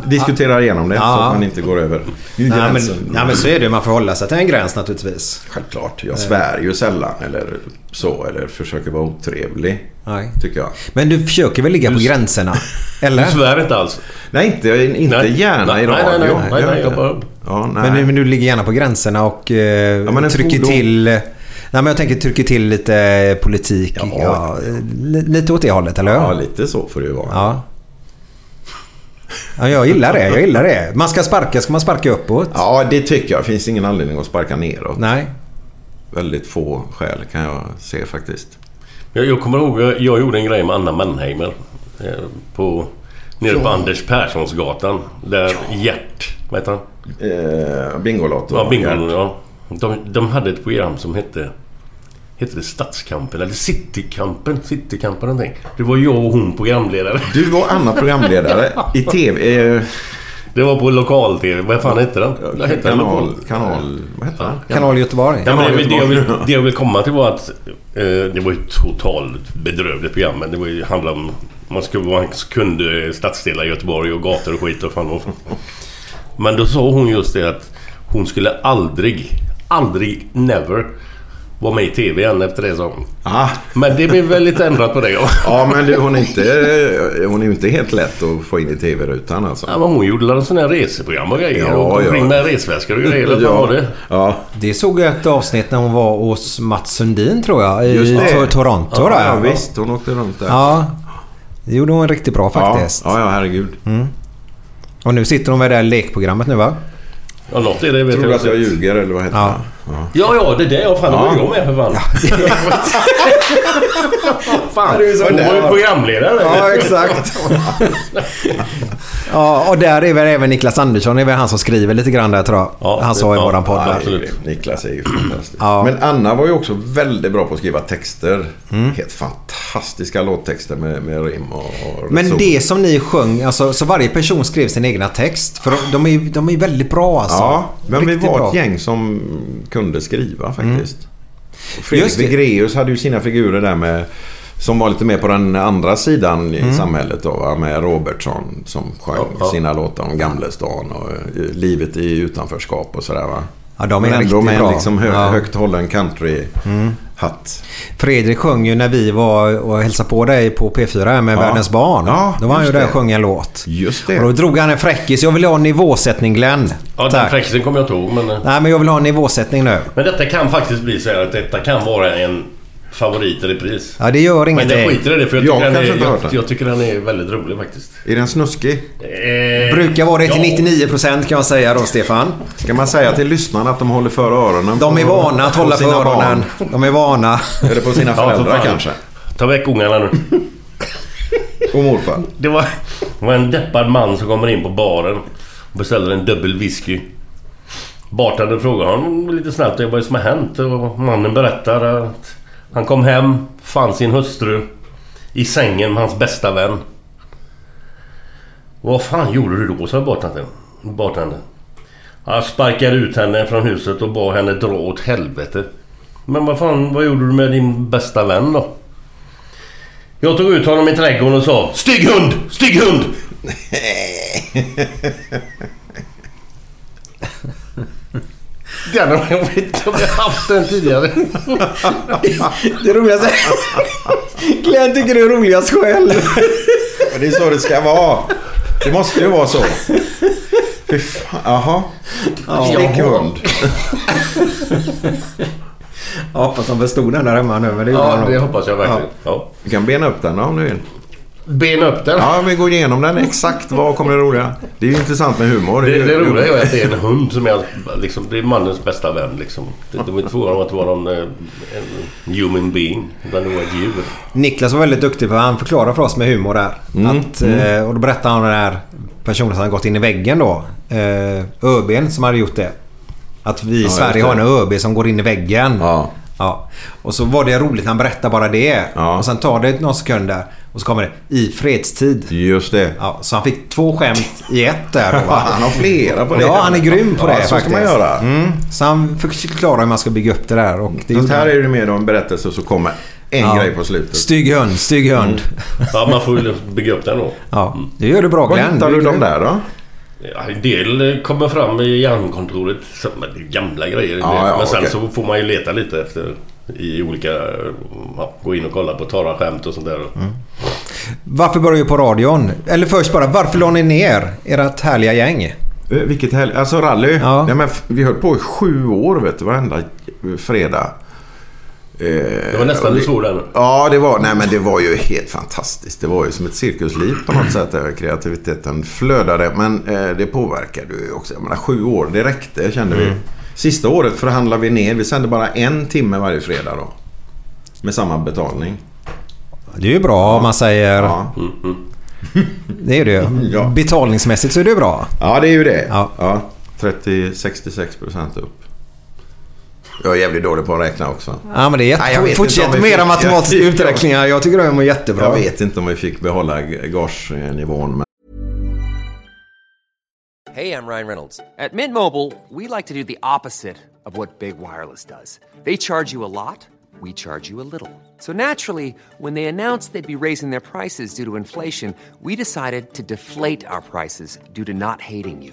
Diskuterar igenom det så Ja. att man inte går över Nej men, gränsen. nej men så är det Man får hålla sig till en gräns naturligtvis. Självklart. Jag svär ju sällan eller så. Eller försöker vara otrevlig. Nej. Tycker jag. Men du försöker väl ligga på gränserna? <laughs> Du Eller? svär inte alls. Nej, inte, inte Nej. gärna nej, i radio. Nej, nej, nej. nej, nej bara... Ja, nej. Men du, men du ligger gärna på gränserna och eh, en trycker fordon- till... Nej men jag tänker trycker till lite politik. Ja. Ja. li- lite åt det hållet, eller hur? Ja, lite så får det ju vara. Ja. Ja, jag gillar det. Jag gillar det. Man ska sparka, ska man sparka uppåt? Ja, det tycker jag. finns ingen anledning att sparka neråt. Nej. Väldigt få skäl kan jag se faktiskt. Jag, jag kommer ihåg, jag, jag gjorde en grej med Anna Mannheimer. Eh, på, nere på Anders Perssonsgatan. Där Gert, vad heter han? Eh, Bingolotto. Ja, bingo, Gert. ja. De, de hade ett program som hette... Hette det Stadskampen? Eller Citykampen? Citykampen någonting. Det var jag och hon programledare. Du var Anna programledare <laughs> i TV. Eh, Det var på lokal-TV. Vad fan hette den? Hette den? kanal, kanal... Vad heter den? Kanal Göteborg. Ja, men det, det, jag vill, det jag vill komma till var att eh, det var ju ett totalt bedrövligt program. Men det var ju, handlade om... Man, skulle, man kunde stadsdelar i Göteborg och gator och skit och fan och, Men då sa hon just det att hon skulle aldrig, aldrig, never vara med i TV igen efter det hon. Ah, Men det blev väl lite ändrat på det. Ja. <laughs> ja, men du, hon, är inte, hon är ju inte helt lätt att få in i TV-rutan alltså. Ja, men hon gjorde väl sådana här reseprogram och grejer. Ja, och ja. med resväskor och grejer. Var det? Ja, Det såg jag ett avsnitt när hon var hos Mats Sundin tror jag. I Toronto ja, där. ja, visst. Hon åkte runt där. Ja. Det gjorde hon riktigt bra faktiskt. Ja, ja, herregud. Och nu sitter hon med det här lekprogrammet nu va? Ja, något är det vet Tror du jag att jag ljuger eller vad heter Ja. det? Ja. Ja, ja, det där. Ja, fan, det var Ja. jag med för fan. <laughs> fan. du är så Hon var ju programledare. Ja, exakt. <laughs> ja, och där är väl även Niklas Andersson, det är väl han som skriver lite grann där tror jag. Ja, han sa i ja, våran podd. ja, absolut. Niklas är ju fantastisk. Ja. Men Anna var ju också väldigt bra på att skriva texter. Mm. Helt fantastiska låttexter med, med rim och, och Men reson. det som ni sjöng, alltså, så varje person skrev sin egna text. För de, de, är, de är väldigt bra alltså. Ja, men vi Riktigt var bra. ett gäng som kunde skriva faktiskt. Och Fredrik. Vigreus hade ju sina figurer där med som var lite mer på den andra sidan i samhället då, va, med Robertsson som sjöng Ja, ja. sina låtar om Gamlestan och eh, livet i utanförskap och sådär va. Ja, de är Men ändå med en bra. liksom hö- Ja. Mm. högt hållen country-hatt. Fredrik sjöng ju när vi var och hälsade på dig på P4 med Ja. Världens barn. Ja, Då var han ju där och sjöng en låt. Just det. Och då drog han en fräckis. Jag vill ha en nivåsättning Glenn. Ja, den Tack. fräckisen kommer jag inte ihåg. Men, Nej, men jag vill ha en nivåsättning nu. men detta kan faktiskt bli så här att detta kan vara en favorit i repris. Ja, det gör Men jag skiter i det för jag Jag tycker, den kanske är, jag, jag tycker den är väldigt rolig faktiskt. Är den snuskig? Eh, Brukar vara det till ja. 99% kan jag säga då, Stefan. Ska man säga till lyssnarna att de håller för öronen? De är vana att på hålla för öronen. barn? De är vana. Eller på sina Ja, för föräldrar kanske? Ta väck ungarna nu. Och morfar. Det var, det var en deppad man som kommer in på baren och beställer en dubbel whisky. Bartendern frågar honom lite snabbt vad är det som har hänt och mannen berättar att han kom hem, fann sin hustru i sängen med hans bästa vän. Vad fan gjorde du då? sa bartendern. Han Jag sparkade ut henne från huset och bad henne dra åt helvete. Men vad fan, vad gjorde du med din bästa vän då? Jag tog ut honom i trädgården och sa Stygg hund! Stygg hund! <laughs> Den har jag inte om jag haft den tidigare. <laughs> Det roligaste... Glenn tycker det är roligast själv. Men det är så det ska vara. Det måste ju vara så. Fy fan. Jaha. Stick hund. Jag hoppas de förstod den där hemma nu. Men det Ja, de det hoppas jag verkligen. Ja. Du kan bena upp den om du vill. Bena upp den. Ja, vi går igenom den. Exakt vad kommer det roliga? Det är ju intressant med humor. Det, det roliga är ju att det är en hund som är, liksom, det är mannens bästa vän. Liksom. Det, det var inte frågan om att vara någon, eh, en human being. Utan det var ett djur. Niklas var väldigt duktig för han förklarade för oss med humor där. Mm, Att, eh, och då berättade han om den här personen som hade gått in i väggen då. Eh, ÖBn som hade gjort det. Att vi i just Sverige det. har en ÖB som går in i väggen. Ja. Ja. Och så var det roligt när han berättade bara det. Ja. Och sen tar det några sekunder och så kommer det i fredstid. Just det. Ja, så han fick två skämt i ett där då? <laughs> Han har flera på det. Ja, han är grym på det ja, så faktiskt. ska man göra. Mm. Så han förklarar hur man ska bygga upp det där. Och det Sånt här är det mer en berättelse och så kommer en Ja. grej på slutet. Stygg hund, stygg hund. Ja, man får ju bygga upp den då. Ja, det gör du bra Var Glenn. hittar du är dem där då? Ja, en del eh, kommer fram i hjärnkontoret. Gamla grejer. Ja, ja, men sen okej. så får man ju leta lite efter i olika... Ja, gå in och kolla på torra skämt och sånt där. Varför började du på radion? Eller först bara, varför la ni ner ert härliga gäng? Eh, Vilket helg? Alltså rally? Ja. Nej, men vi höll på i sju år vet du, varenda fredag. Eh, Det var nästan du svor där. Ja, det var, nej, men det var ju helt fantastiskt. Det var ju som ett cirkusliv på något sätt. Där kreativiteten flödade. Men eh, det påverkade ju också. Jag menar, sju år, det räckte kände vi. Sista året förhandlade vi ner. Vi sände bara en timme varje fredag då. Med samma betalning. Det är ju bra om man säger... Ja, Det är det ju. <laughs> Ja. Betalningsmässigt så är det bra. ja det är ju det. Ja. Ja. 30-66 procent upp. Jag är jävligt dålig på att räkna också. Ja men det är jätte... Nej, jag Fortsätt med era matematiska <laughs> uträkningar. Jag tycker de är jättebra. Jag vet inte om vi fick behålla gagenivån. Men Hey, I'm Ryan Reynolds. At Mint Mobile, we like to do the opposite of what Big Wireless does. They charge you a lot, we charge you a little. So naturally, when they announced they'd be raising their prices due to inflation, we decided to deflate our prices due to not hating you.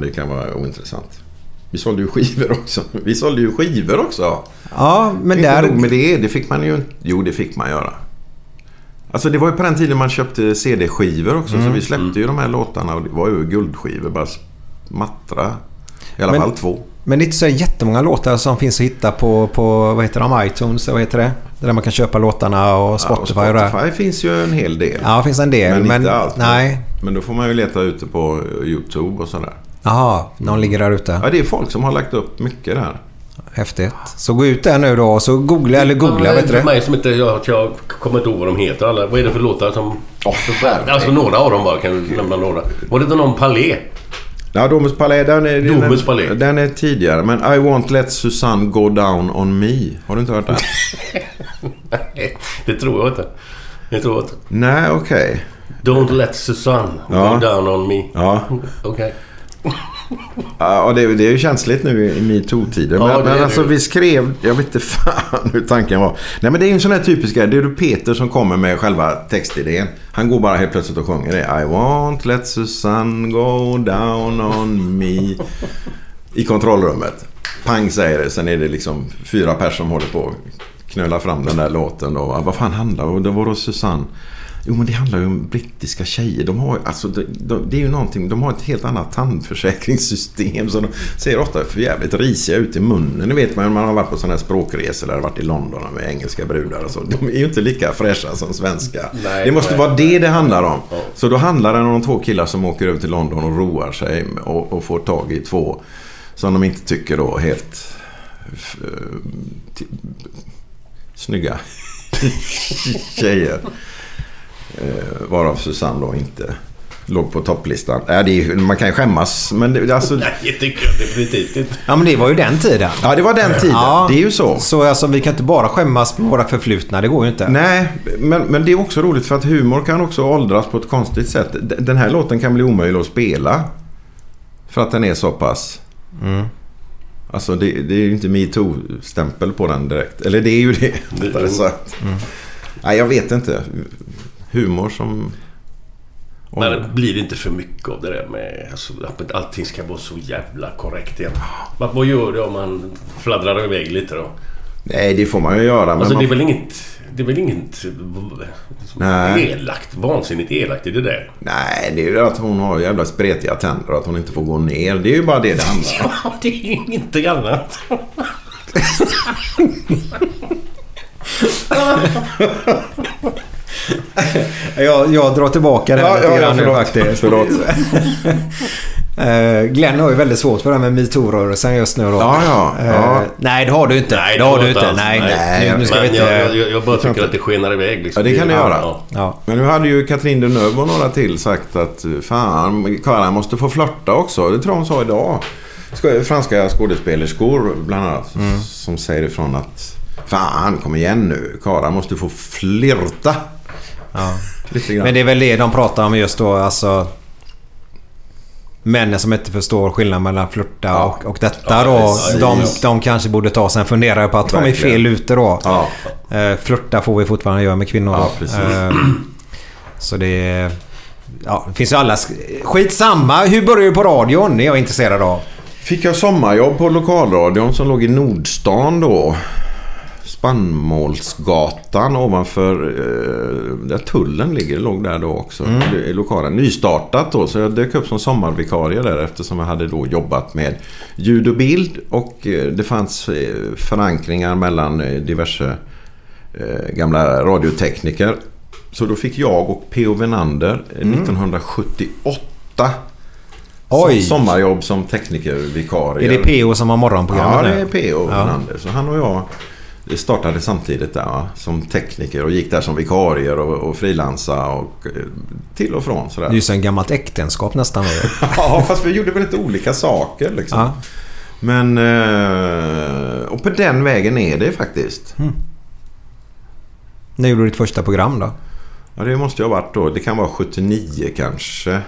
Det kan vara ointressant. Vi sålde ju skivor också. <laughs> Vi sålde ju skivor också. Ja, men Inte där... nog med det. Det fick man ju inte. Jo, det fick man göra. Alltså det var ju på den tiden man köpte CD-skivor också. Mm. Så vi släppte ju de här låtarna och det var ju guldskivor. Bara mattra. I alla Men- fall två. Men det är inte så jättemånga låtar som finns att hitta på, på vad heter de, iTunes, vad heter det? Där man kan köpa låtarna och Spotify och, ja, och. Spotify finns ju en hel del. Ja, det finns en del. Men, Men, inte allt. Nej. Men då får man ju leta ute på YouTube och sådär. Jaha, de ligger där ute. Ja, det är folk som har lagt upp mycket där. Häftigt. Så gå ut där nu då och så googla, eller googla, Ja, vet du För mig som inte... Jag, jag kommer inte ihåg vad de heter alla. Vad är det för låtar som... herregud. alltså några av dem bara. Kan du nämna några? Var det inte någon Palais? Ja, Domus Palais, den är, Domus den, Palais. den är tidigare. Men I won't let Susanne go down on me. Har du inte hört den? <laughs> Nej, det tror jag inte. Det tror jag inte. Nej, okej. Don't let Susanne Ja. go down on me. Ja. Okej. Ja, och det, det är ju känsligt nu i metoo-tider. Ja, men alltså vi skrev... Jag vet inte <laughs> fan hur tanken var. Nej, men det är ju en sån här typisk grej. Det är ju Peter som kommer med själva textidén. Han går bara helt plötsligt och sjunger det. I won't let Susanne go down on me. I kontrollrummet. Pang säger det. Sen är det liksom fyra personer som håller på att knöla fram den där låten. Och vad fan handlar det om? Det var då Susanne. Jo men det handlar ju om brittiska tjejer. De har, alltså, de, de, det är ju någonting, de har ett helt annat tandförsäkringssystem. Så de ser ofta för jävligt risiga ut i munnen. Ni vet man, man har varit på sådana här språkresor eller varit i London med engelska brudar och så. De är ju inte lika fräscha som svenska. Nej, det måste nej. vara det det handlar om. Så då handlar det om de två killar som åker över till London och roar sig och, och får tag i två som de inte tycker då helt t- snygga <laughs> tjejer. Eh, varav Susanne då inte låg på topplistan. Äh, det är, man kan ju skämmas men det, alltså, Nej, det tycker jag definitivt inte. Ja, men det var ju den tiden. Ja, det var den tiden. Ja. Det är ju så. Så alltså, vi kan inte bara skämmas på våra förflutna. Det går ju inte. Nej, men, men det är också roligt för att humor kan också åldras på ett konstigt sätt. Den här låten kan bli omöjlig att spela. För att den är så pass... Mm. Alltså det, det är ju inte metoo-stämpel på den direkt. Eller det är ju det. rättare sagt. Mm. Nej, jag vet inte. Humor som... Men blir det inte för mycket av det där med alltså, att allting ska vara så jävla korrekt igen? Vad, vad gör det om man fladdrar iväg lite då? Nej, det får man ju göra. Men Alltså man... det är väl inget... Det är väl inget Nej. elakt, vansinnigt elakt i det där? Nej, det är ju att hon har jävla spretiga tänder och att hon inte får gå ner. Det är ju bara det det handlar om. Ja, det är ju inte annat. <laughs> Jag, jag drar tillbaka det Ja, lite ja, grann nu förlåt. faktiskt. Förlåt. <laughs> Eh, Glenn har ju väldigt svårt för det här med metoo-rörelsen just nu då. Ja, ja, Eh, ja. Nej, det har du inte. Nej, det har du inte. alls. Nej, nej. Nu, nu ska Men vi inte... jag, jag, jag bara tycker att det skenar iväg. Liksom. Ja, det kan det göra. Ja. Ja. Men nu hade ju Katrin Deneuve och några till sagt att fan, Karin måste få flörta också. Det tror jag hon sa idag. Ska- Franska skådespelerskor bland annat som säger ifrån att fan kom igen nu. Karin måste få flirta. Ja. Lite grann. Men det är väl det de pratar om just då. Alltså... Männen som inte förstår skillnaden mellan flirta Ja. och, och detta Ja, då. De, de kanske borde ta sig en funderare på att de är fel ute då. Ja. Eh, flirta får vi fortfarande göra med kvinnor. Eh, så det... är- Ja, det finns ju alla... sk- Skitsamma! Hur börjar du på radion? Det är jag intresserad av. Fick jag sommarjobb på lokalradion som låg i Nordstan då. Spannmålsgatan ovanför eh, där tullen ligger. Låg där då också. Det är lokalen. Nystartat då. Så jag dök upp som sommarvikarie där eftersom jag hade då jobbat med ljud och bild. Och eh, det fanns eh, förankringar mellan eh, diverse eh, gamla radiotekniker. Så då fick jag och P.O. Venander eh, 1978 Oj. Som, sommarjobb som teknikervikarie. Är det PO som har morgonprogrammet Ja, det är PO Ja. Anders. Och han och jag startade samtidigt där va? som tekniker och gick där som vikarier och, och frilansa och eh, till och från Det sådär. är ju som ett gammalt äktenskap nästan. <laughs> ja, fast vi gjorde väl lite olika saker liksom. Ja. Men... eh, Och på den vägen är det faktiskt. När gjorde du ditt första program då? Ja, det måste ju ha varit då. Det kan vara 79 kanske.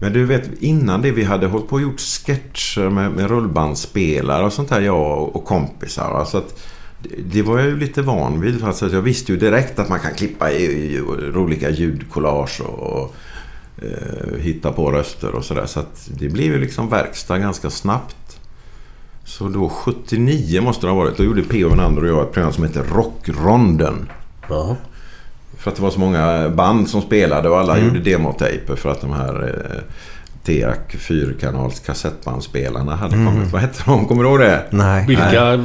Men du vet, innan det vi hade hållit på och gjort sketcher med, med rullbandspelare och sånt där, jag och, och kompisar. Alltså att det, var jag ju lite van vid. Alltså att jag visste ju direkt att man kan klippa i, i roliga ljudkollage och, och eh, hitta på röster och sådär. Så att det blev ju liksom verkstad ganska snabbt. Så då 79 måste det ha varit. Då gjorde P.O. Wenander och jag ett program som heter Rockronden. Jaha. För att det var så många band som spelade och alla Mm. gjorde demotejper för att de här eh, TEAC fyrkanals kassettbandsspelarna hade Mm. kommit. Vad hette de? Kommer du ihåg det? Nej. Vilka...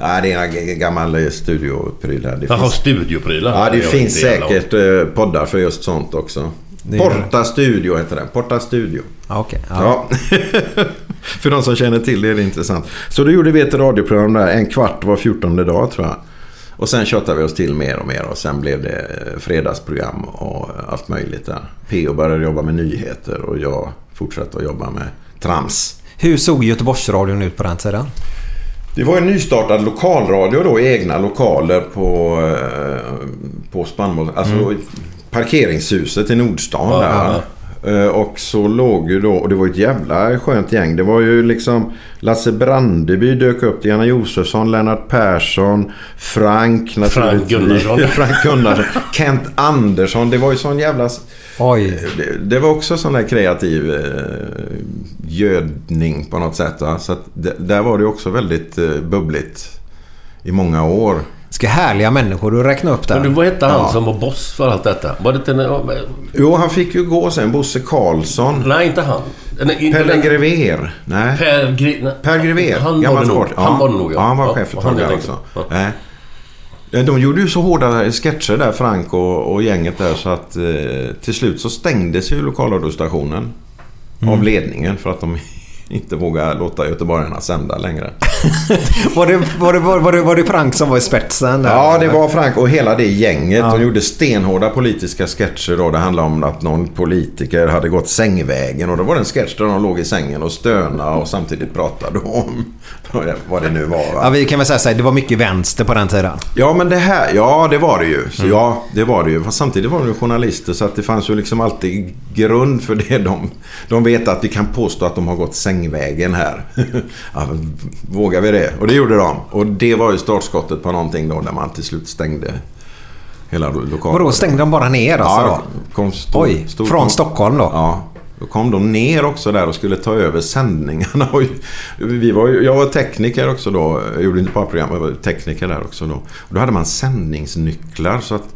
Nej, det är en gammal eh, studiopryl här. Det Jaha, finns, studioprylar. ja, det Jag finns säkert eh, poddar för just sånt också. Det Porta Studio heter den. Porta Studio. Ja, Okej. Ja. Ja. <laughs> För de som känner till det är det intressant. Så då gjorde vi ett radioprogram där en kvart var fjortonde dag tror jag. Och sen köttade vi oss till mer och mer och sen blev det eh, fredagsprogram och allt möjligt där. P.O. började jobba med nyheter och jag fortsatte att jobba med trams. Hur såg Göteborgsradion ut på den tiden? Det var en nystartad lokalradio då i egna lokaler på, eh, på spannmål... Alltså parkeringshuset i Nordstan Ja, där. ja, va? Eh, Och så låg ju då, och det var ett jävla skönt gäng. Det var ju liksom Lasse Brandeby dök upp. Diana Josefsson, Lennart Persson, Frank naturligtvis. Gunnarsson. <laughs> Frank Gunnarsson. Kent Andersson. Det var ju sån jävla... Oj. Det, det var också sån där kreativ eh, gödning på något sätt. Va? Så att det, där var det också väldigt eh, bubbligt i många år. Ska härliga människor du räkna upp där. Men du, vad hette han Ja. som var boss för allt detta? Var det inte... en- Jo, han fick ju gå sen. Bosse Karlsson. Nej, inte han. Nej, inte Pelle den- Grever. Nej. Per, Gre... Per Grever. Han var det nog. sport. Han var det nog, ja. han var chef för ett tag där också. Ja. Nej. De gjorde ju så hårda sketcher där, Frank och, och gänget där, så att eh, till slut så stängdes ju lokalradiostationen av ledningen för att de inte vågade låta göteborgarna sända längre. <laughs> Var det, var, det, var, det, var det Frank som var i spetsen? Där? Ja, det var Frank och hela det gänget. Ja. De gjorde stenhårda politiska sketcher då. Det handlade om att någon politiker hade gått sängvägen. Och då var det en sketch där de låg i sängen och stönade och samtidigt pratade om <laughs> vad det nu var. Va? Ja, vi kan väl säga så här, det var mycket vänster på den tiden. Ja, men det här, ja det var det ju. Så ja, det var det ju. Fast samtidigt var de ju journalister så att det fanns ju liksom alltid grund för det. De, de vet att vi kan påstå att de har gått sängvägen här. <laughs> ja, vågar vi det? Och det gjorde de. Och det var ju startskottet på någonting då när man till slut stängde hela lokalen. Vadå, stängde de bara ner alltså? Ja, då? kom stor, Oj, stor, från kom, Stockholm då? Ja. Då kom de ner också där och skulle ta över sändningarna. <laughs> Och vi var, jag var tekniker också då. Jag gjorde inte bara program, jag var tekniker där också då. Och då hade man sändningsnycklar så att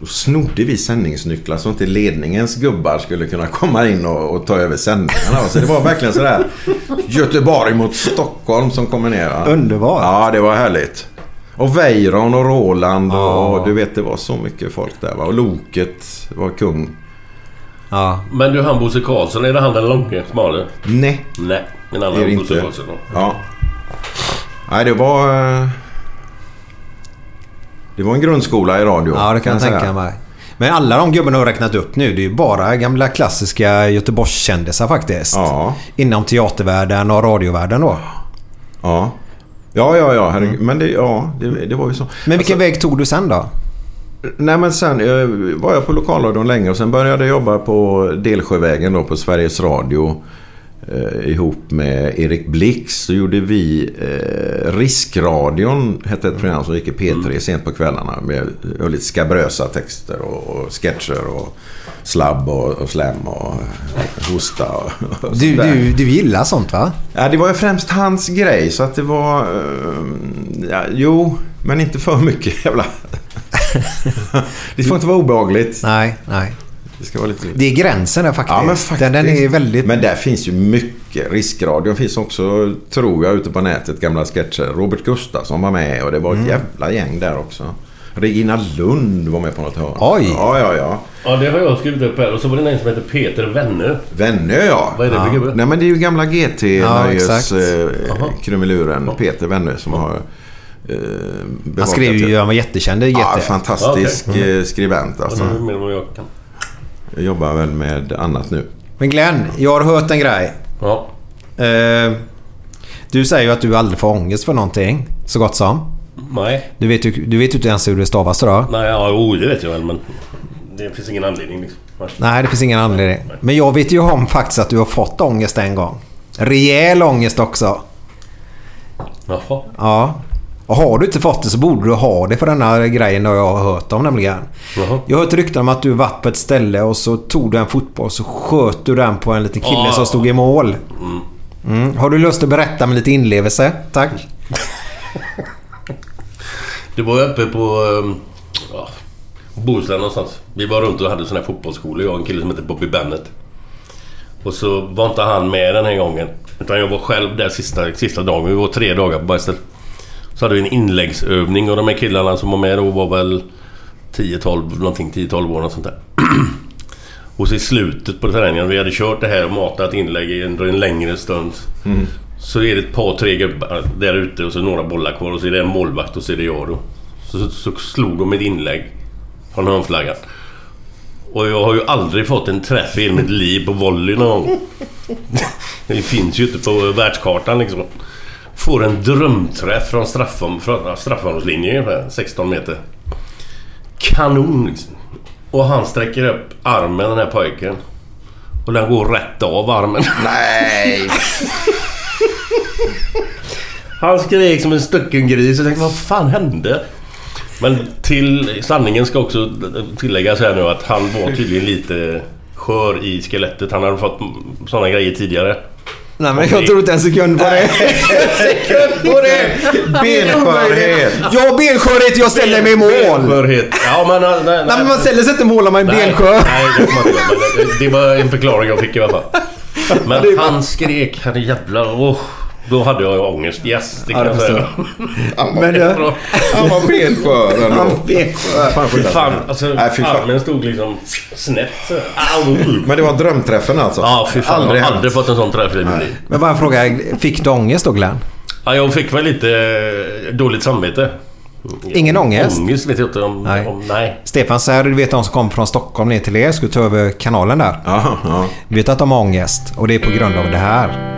då snodde vi sändningsnycklar så inte ledningens gubbar skulle kunna komma in och, och ta över sändningarna. Så det var verkligen sådär Göteborg mot Stockholm som kommer ner. va? Underbart. Ja, det var härligt. Och Weiron och Roland och, Ja. och du vet det var så mycket folk där va. Och Loket var kung. Ja. Men du, han Bosse Karlsson, är det han den långe, smale? Nej, Nej, en annan Bosse. Karlsson. Ja. Nej, det var... Det var en grundskola i radio. ja, det kan jag tänka mig. Men alla de gubbarna har räknat upp nu, det är ju bara gamla klassiska Göteborgskändisar faktiskt. Ja. Inom teatervärlden och radiovärlden då. Ja. Ja, ja, ja. Herregud. Men det, ja, det, det var ju så. Men vilken väg tog du sen då? Nej men sen eh, var jag på lokalradion länge och sen började jag jobba på Delsjövägen då på Sveriges Radio. Eh, ihop med Erik Blix så gjorde vi eh, Riskradion hette ett program som gick i P3 sent på kvällarna med eh, lite skabrösa texter och, och sketcher och slabb och, och slem och eh, hosta och, och Du, du, du gillar sånt va? Ja, det var ju främst hans grej så att det var... eh, ja, jo, men inte för mycket <laughs> jävla... <laughs> det får inte vara obehagligt. Nej, nej. Det ska vara lite... Det är gränsen där faktiskt. Ja, men faktiskt. Den, den är väldigt... Men där finns ju mycket. Riskradion finns också, tror jag, ute på nätet. Gamla sketcher. Robert Gustafsson var med och det var ett Mm. jävla gäng där också. Regina Lund var med på något hörn. Oj. Ja, ja, ja. Ja, det har jag skrivit upp här. Och så var det en som heter Peter Vennö. Vennö, ja. Vad är det för gubbe? Nej, men det är ju gamla GT Ja, Nöjes exakt. eh, krumeluren Peter Vennö som har eh, Han skrev ju, det. han var jättekänd GT. Ja, fantastisk Ja, okej. eh, skribent alltså. Mm. Jag jobbar väl med annat nu. Men Glenn, jag har hört en grej. Ja. Eh, du säger ju att du aldrig får ångest för någonting. Så gott som. Nej. Du vet ju du vet inte ens hur det stavas då. Nej, ja, jo, det vet jag väl men... Det finns ingen anledning liksom. Nej. Nej, det finns ingen anledning. Men jag vet ju om faktiskt att du har fått ångest en gång. Rejäl ångest också. Jaha. Ja. Och har du inte fått det så borde du ha det för denna grejen har jag har hört om nämligen. Jaha. Jag har hört rykten om att du varit på ett ställe och så tog du en fotboll och så sköt du den på en liten kille Ja. som stod i mål. Mm. Har du lust att berätta med lite inlevelse? Tack. Det var uppe på... ehm, Ja, Bohuslän någonstans. Vi var runt och hade sån här fotbollsskola. Jag och en kille som heter Bobby Bennett. Och så var inte han med den här gången. Utan jag var själv där sista, sista dagen. Vi var tre dagar på Bergställ. Så hade vi en inläggsövning och de här killarna som var med då var väl 10-12 någonting. 10-12 år och sånt där. <clears throat> och så i slutet på träningen, vi hade kört det här och matat inlägg i en, en längre stund. Så är det ett par, tre gubbar där ute och så några bollar kvar och så är det en målvakt och så är det jag då. Så, så, så slog de ett inlägg från hörnflaggan. Och jag har ju aldrig fått en träff i hela mitt liv på volley någon gång. <laughs> Det finns ju inte på världskartan liksom. Får en drömträff från straffom, straffområdeslinjen ungefär 16 meter. Kanon liksom. Och han sträcker upp armen den här pojken. Och den går rätt av armen. <laughs> Nej! Han skrek som en stucken gris. Jag tänkte, vad fan hände? Men till sanningen ska också tilläggas här nu att han var tydligen lite skör i skelettet. Han hade fått sådana grejer tidigare. Nej men jag tror inte en sekund på det. <laughs> sekund på det! <laughs> Benskörhet. Jag har benskörhet jag ställer mig i mål. Benskörhet. Ja men... Nej, nej, Nej men man ställer sig inte i mål om man är benskör. Nej, det kommer man inte göra. Det- var en förklaring jag fick i alla fall. <laughs> Men han skrek, han jävlar. Oh, då hade jag ångest. Yes, det kan jag säga. Han var, Men du, han var benskör han ändå. var benskör. Fan, Fy skydda fan, alltså Nej, fy fan. armen stod liksom snett. Au! Men det var drömträffen alltså? Ja, fy fan. Aldrig jag har aldrig fått en sån träff i mitt liv. Men bara en fråga. Fick du ångest då Glenn? Ja, jag fick väl lite eh, dåligt samvete. Ingen ångest? Ångest vet jag inte om... Nej. Om, nej. Stefan Sär, du vet de som kom från Stockholm ner till er, skulle ta över kanalen där. Ja, ja. Du vet att de har ångest och det är på grund av det här.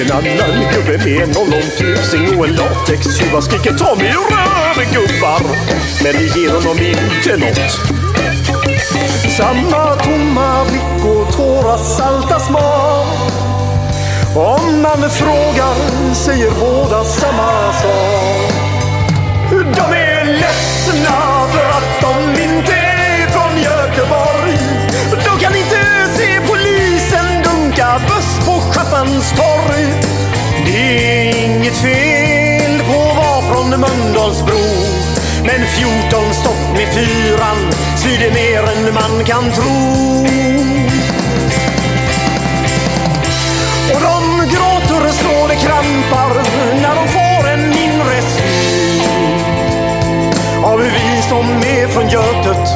En annan gubbe med en lång tusing och en latextjuva skriker ta mig ur röven gubbar. Men det ger honom inte nåt. Samma tomma blick och tårar salta smak. Om man frågar säger båda samma sak. De är ledsna för att de inte är från Göteborg. De kan inte buss på Schappans torg. Det är inget fel på att vara från Mölndalsbro. Men 14 stopp med fyran svider mer än man kan tro. Och de gråter och slår det krampar när de får en inre syn. Har vi vi som är från Götet?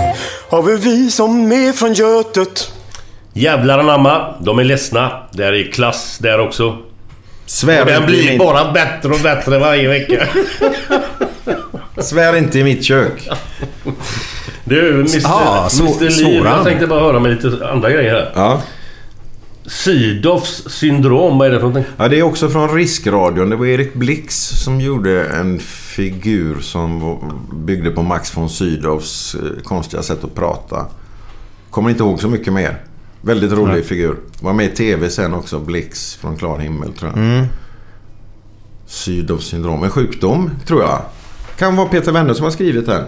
Har vi vi som är från Götet? Jävlar anamma, de är ledsna. Det är klass där också. Svär och den blir bara bättre och bättre varje vecka. <laughs> Svär inte i mitt kök. Du, Mr, Ah, Mr Liv, jag tänkte bara höra med lite andra grejer här. Ja. Sydows syndrom, vad är det för någonting? Ja, det är också från Riskradion. Det var Erik Blix som gjorde en figur som byggde på Max von Sydows eh, konstiga sätt att prata. Kommer inte ihåg så mycket mer. Väldigt rolig Nej. figur. Var med i tv sen också. Blix från klar himmel tror jag. Mm. Sydows syndrom. En sjukdom tror jag. Kan vara Peter Wenne som har skrivit den.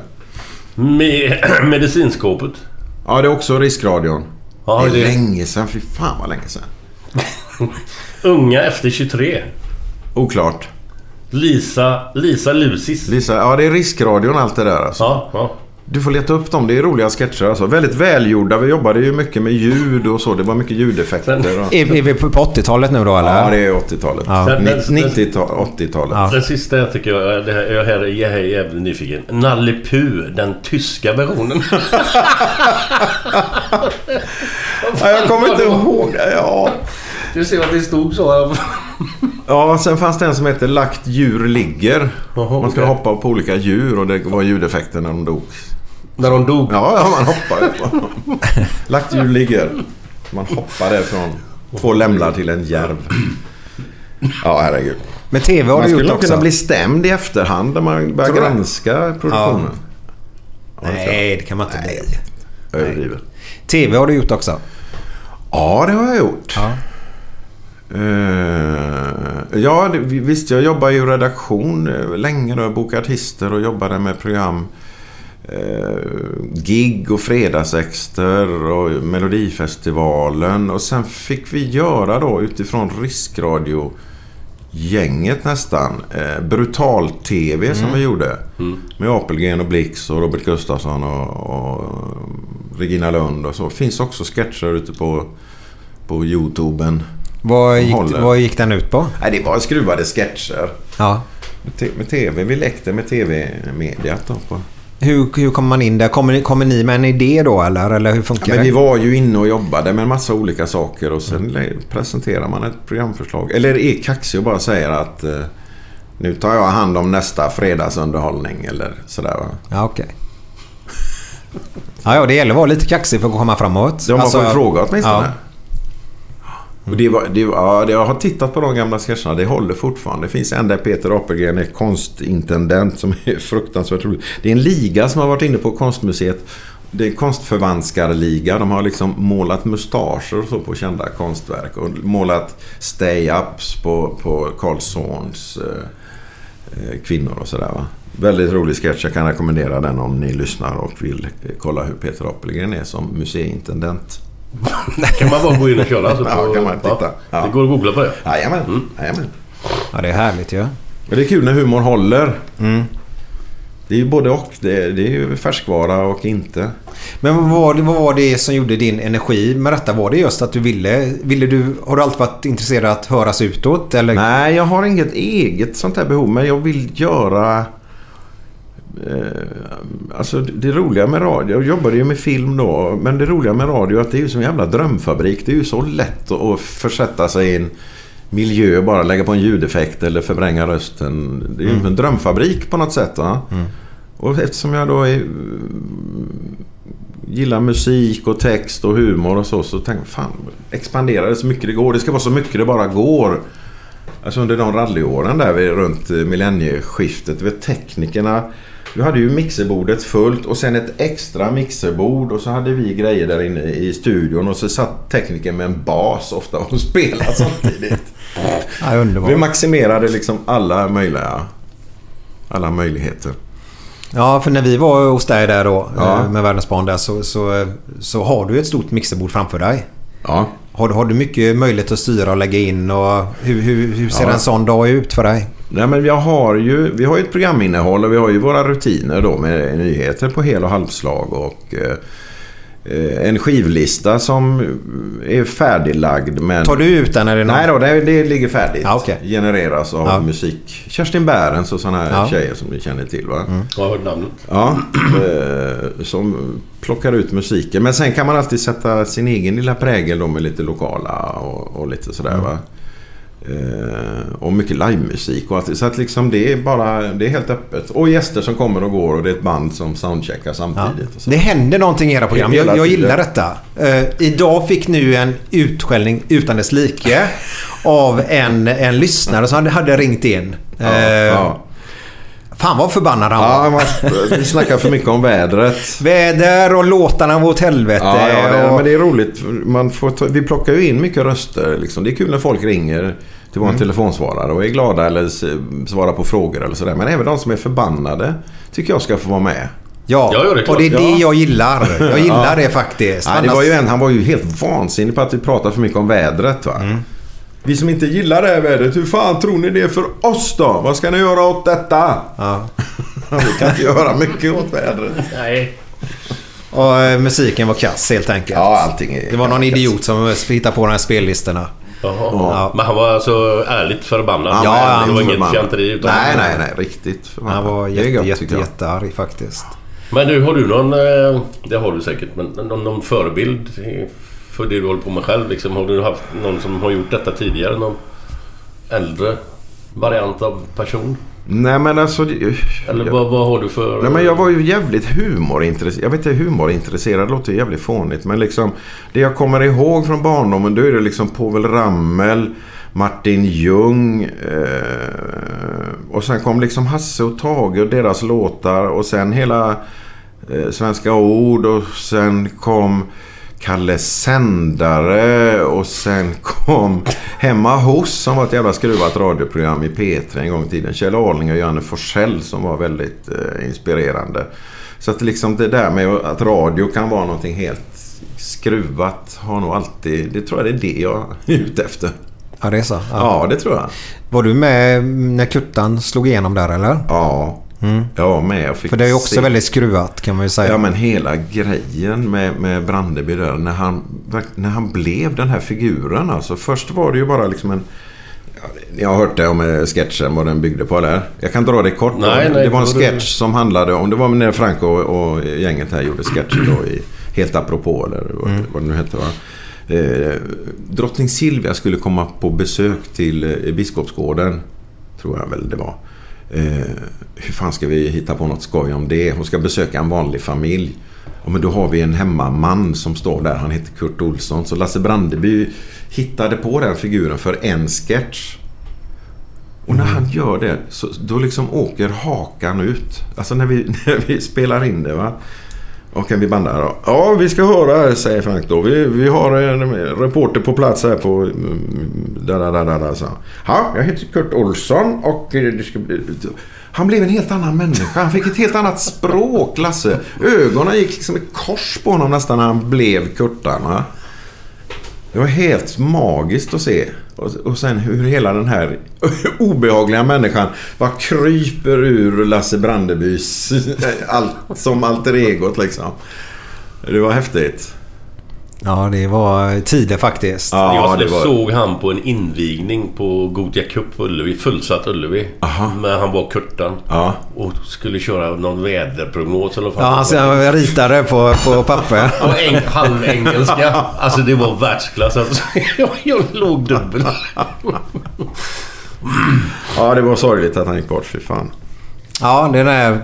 Med <clears throat> medicinskåpet. Ja, det är också Riskradion. Ja, det är det- länge sedan. Fy fan vad länge sedan. <laughs> Unga efter 23. Oklart. Lisa, Lisa Lucis. Lisa, ja det är Riskradion allt det där alltså. Ja, ja. Du får leta upp dem. Det är roliga sketcher alltså. Väldigt välgjorda. Vi jobbade ju mycket med ljud och så. Det var mycket ljudeffekter. Och... Är, är vi på på 80-talet nu då eller? Ja, det är 80-talet. Ja. Den- den- 90-talet, 80-talet. Den sista jag tycker jag, det här, jag, här, jag är jävligt nyfiken. Nalle Puh, den tyska versionen. Ja, jag kommer inte ihåg det. Ja. Du ser att det stod så. ja, sen fanns det en som heter Lagt djur ligger. Man skulle hoppa på olika djur och det var ljudeffekter när de dog. När de dog? Ja, ja man hoppade på. <laughs> Lagt djur ligger. Man hoppade från två lämlar till en järv. Ja, herregud. Men TV har man du skulle gjort också. kunna bli stämd i efterhand när man börjar granska produktionen. Nej, det kan man inte bli. Överdrivet. TV har du gjort också. Ja, det har jag gjort. Ja, ja det, visst. Jag jobbar ju i redaktion eh, länge. Då. Jag bokade artister och jobbade med program. Eh, gig och fredagsexter och Melodifestivalen. Och sen fick vi göra då utifrån Riskradio gänget nästan. Eh, Brutal-TV som Mm. vi gjorde. Mm. Med Apelgren och Blix och Robert Gustafsson och, och Regina Lund och så. Finns också sketcher ute på, på Youtuben. Vad gick, vad gick den ut på? Nej, det var skruvade sketcher. Ja. Med, med TV. Vi lekte med TV-mediet då. På. Hur, hur kommer man in där? Kommer, ni- kommer ni med en idé då eller? Eller hur funkar Men det? vi var ju inne och jobbade med en massa olika saker och sen le- presenterar man ett programförslag. Eller är kaxig och bara säger att eh, nu tar jag hand om nästa fredagsunderhållning eller sådär va. Ja, okej. Ja, ja, det gäller att vara lite kaxig för att komma framåt. Ja, man får ju fråga åtminstone. Ja. Och det var, det, ja, jag har tittat på de gamla sketcherna. Det håller fortfarande. Det finns en där Peter Apelgren är konstintendent som är <laughs> fruktansvärt rolig. Det är en liga som har varit inne på konstmuseet. Det är konstförvanskarliga. De har liksom målat mustascher och så på kända konstverk. Och målat stay-ups på, på Karlssons eh, eh, kvinnor och sådär va. Väldigt rolig sketch. Jag kan rekommendera den om ni lyssnar och vill eh, kolla hur Peter Apelgren är som museiintendent. <laughs> kan man bara gå in och köra? Alltså, på, Ja, kan man titta. Ja. Det går att googla på det. Jajamän. Jajamän. Ja, det är härligt ju. Ja. Det är kul när humorn håller. Mm. Det är ju både och. Det är, det är ju färskvara och inte. Men vad var, det, vad var det som gjorde din energi med detta? Var det just att du ville... ville du, har du alltid varit intresserad av att höras utåt? Eller? Nej, jag har inget eget sånt här behov. Men jag vill göra... Eh, alltså det roliga med radio. Jag jobbade ju med film då. Men det roliga med radio är att det är ju som en jävla drömfabrik. Det är ju så lätt att, försätta sig i en miljö. Bara lägga på en ljudeffekt eller förvränga rösten. Det är ju Mm. en drömfabrik på något sätt. Va? Och eftersom jag då är, gillar musik och text och humor och så, så tänkte jag fan, expandera det så mycket det går. Det ska vara så mycket det bara går. Alltså under de rallyåren där vid, runt millennieskiftet. Vet, teknikerna. Du hade ju mixerbordet fullt och sen ett extra mixerbord och så hade vi grejer där inne i studion och så satt tekniken med en bas ofta och <laughs> spelade samtidigt. <laughs> Ja, underbart. Vi maximerade liksom alla möjliga alla möjligheter. Ja, för när vi var hos dig där då Ja. eh, med Världens barn där så, så, så har du ett stort mixerbord framför dig. Ja. Har, du- har du mycket möjlighet att styra och lägga in och hur, hur, hur ser Ja. en sån dag ut för dig? Nej, men jag har ju, vi har ju ett programinnehåll och vi har ju våra rutiner då med nyheter på hel och halvslag och eh, eh, en skivlista som är färdiglagd. Men... Tar du ut den eller? Nej då, det, det ligger färdigt. Ja, okej. Genereras av Ja. musik. Kerstin Bärens och sådana här Ja. tjejer som ni känner till va? Jag har hört namnet. Ja, eh, som plockar ut musiken. Men sen kan man alltid sätta sin egen lilla prägel då med lite lokala och, och lite sådär va. Eh, och mycket livemusik och allt. Så att liksom det är bara, det är helt öppet. Och gäster som kommer och går och det är ett band som soundcheckar Ja. samtidigt. Så. Det händer någonting i era program. Jag, jag gillar detta. Eh, idag fick nu en utskällning utan dess like <laughs> av en, en lyssnare som hade, hade ringt in. Eh, ja. Fan vad förbannad han Ja, var. man, vi snackar för mycket om vädret. Väder och låtarna var åt helvete. Ja, ja det, och, men det är roligt. Man får ta, vi plockar ju in mycket röster. Liksom. Det är kul när folk ringer till vår Mm. telefonsvarare och är glada eller svarar på frågor eller sådär. Men även de som är förbannade tycker jag ska få vara med. ja, Ja, det och det är det Ja. jag gillar. Jag gillar Ja. det faktiskt. Nej, det Annars- var ju en, han var ju helt vansinnig på att vi pratar för mycket om vädret. Va? Mm. Vi som inte gillar det här vädret, hur fan tror ni det är för oss då? Vad ska ni göra åt detta? Ja. <laughs> vi kan inte göra mycket åt vädret. Nej. Och eh, musiken var kass helt enkelt. Ja, allting är... Det var någon idiot som hittade på de här spellistorna. Jaha. Ja. Men han var alltså ärligt förbannad? Ja, det han var inget fjanteri? Utan... Nej, nej, nej. Riktigt. förbannad. Han var Det jätte, gött, jätte, jättearg faktiskt. Men du, har du någon... eh, Det har du säkert, men någon, någon förebild för det du håller på med själv? Liksom, har du haft någon som har gjort detta tidigare? Någon äldre variant av person? Nej men alltså... Eller jag, vad, vad har du för... nej men jag var ju jävligt humorintresserad. Jag vet inte humorintresserad låter jävligt fånigt. Men liksom det jag kommer ihåg från barndomen då är det liksom Povel Ramel, Martin Ljung. Eh, och sen kom liksom Hasse och Tage och deras låtar. Och sen hela eh, Svenska ord. Och sen kom Kalle Sändare och sen kom Hemma hos som var ett jävla skruvat radioprogram i P3 en gång i tiden. Kjell Arling och Janne Forsell som var väldigt eh, inspirerande. Så att liksom det där med att radio kan vara någonting helt skruvat har nog alltid... Det tror jag det är det jag är ute efter. Ja, det är så. Ja, det tror jag. Var du med när Kuttan slog igenom där eller? Ja, jag var med och fick För det är också se. väldigt skruvat kan man ju säga. Ja men hela grejen med, med Brandeby där när han, när han blev den här figuren alltså. Först var det ju bara liksom en... Ni har hört det om eh, sketchen vad den byggde på eller? Jag kan dra det kort. Nej, nej, det var en sketch som handlade om... Det var när Franco och, och gänget här gjorde sketcher då i Helt apropå eller vad, vad det nu hette va. Eh, Drottning Silvia skulle komma på besök till eh, Biskopsgården. Tror jag väl det var. Eh, hur fan ska vi hitta på något skoj om det? Hon ska besöka en vanlig familj. Ja, men då har vi en hemmaman som står där. Han heter Kurt Olsson. Så Lasse Brandeby hittade på den figuren för en sketch. Och när han gör det så då liksom åker hakan ut. Alltså när vi, <laughs> när vi spelar in det va. Och kan vi banda då? Ja, vi ska höra här, säger Frank då. Vi, vi har en reporter på plats här på... Där, där, där, där, så. Ja, jag heter Kurt Olsson och eh, det ska bli... Han blev en helt annan människa. Han fick ett helt annat språk, Lasse. Ögonen gick liksom i kors på honom nästan när han blev Kurtan. va? Det var helt magiskt att se. Och, och sen hur hela den här <laughs> obehagliga människan bara kryper ur Lasse Brandebys <laughs> allt, som alter egot liksom. Det var häftigt. Ja, det var tider faktiskt. jag Ja, det var... såg han på en invigning på Gothia Cup på Ullevi. Fullsatt Ullevi. Aha. Men han var Kurtan. Ja. Och skulle köra någon väderprognos eller vad Ja, alltså var. jag ritade på, på papper. <laughs> Och eng, halvengelska. <laughs> Alltså det var världsklass. Alltså, <laughs> jag, jag låg dubbel. ja, det var sorgligt att han gick bort. Fy fan. Ja, det där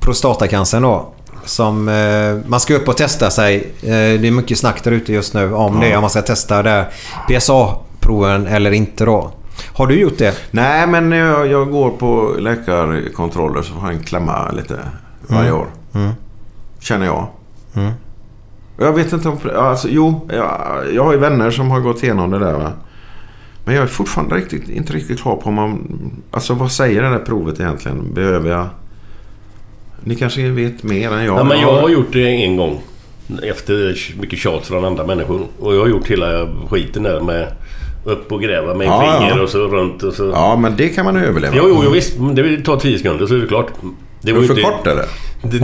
prostatacancern då. Som eh, man ska upp och testa sig. Eh, det är mycket snack där ute just nu om Ja. det. Om man ska testa där PSA-proven eller inte då. Har du gjort det? Nej, men jag, jag går på läkarkontroller så får jag en klämma lite varje Mm. år. Mm. Känner jag. Mm. Jag vet inte om... Alltså, jo, jag, jag har ju vänner som har gått igenom det där. Va? Men jag är fortfarande riktigt, inte riktigt klar på om man... Alltså vad säger det där provet egentligen? Behöver jag... Ni kanske vet mer än jag. Ja, men jag har gjort det en gång. Efter mycket tjat från andra människor. Och jag har gjort hela skiten där med upp och gräva med Ja, finger ja. och så runt och så. Ja, men det kan man överleva. Jo, jo, jo visst. Men Det tar 10 sekunder så är det klart. Det det ju för inte- kort, eller? <laughs> Det,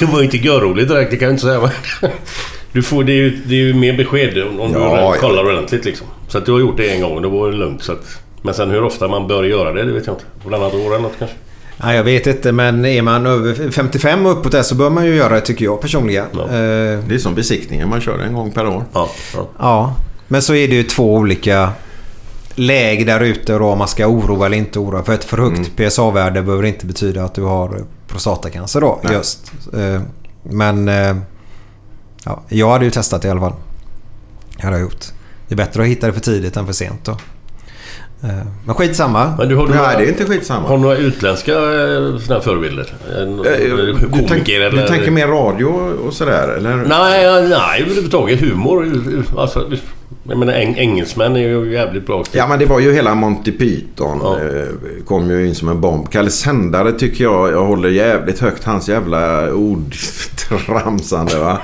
det var ju inte görroligt direkt, det kan jag inte säga. <laughs> Du får, det, är ju, det är ju mer besked om Ja, du ja. kollar ordentligt liksom. Så att du har gjort det en gång och det var lugnt. Så att, men sen hur ofta man bör göra det, det vet jag inte. Varannat år eller något kanske. Nej, jag vet inte men är man över 55 och uppåt där så bör man ju göra det tycker jag personligen. Eh, Det är som besiktningen. Man kör en gång per år. Ja, Ja, men så är det ju två olika läge där ute då om man ska oroa eller inte oroa. För ett för högt PSA-värde behöver inte betyda att du har prostatacancer då Nej. just. Eh, Men eh, ja, jag hade ju testat det i alla fall. Det hade jag gjort. Det är bättre att hitta det för tidigt än för sent då. Eh, Men skitsamma. Men du har, du Nej, några- det är inte skitsamma. Har du några utländska eh, såna förebilder? En, Eh, Du, komiker tänk, eller... du tänker mer radio och sådär, eller? Nej, ja, nej överhuvudtaget humor. Alltså, jag menar, eng, engelsmän är ju jävligt bra. Ja, men det var ju hela Monty Python. Eh, kom ju in som en bomb. Kalle Sändare tycker jag, jag håller jävligt högt. Hans jävla ordtramsande <laughs> va.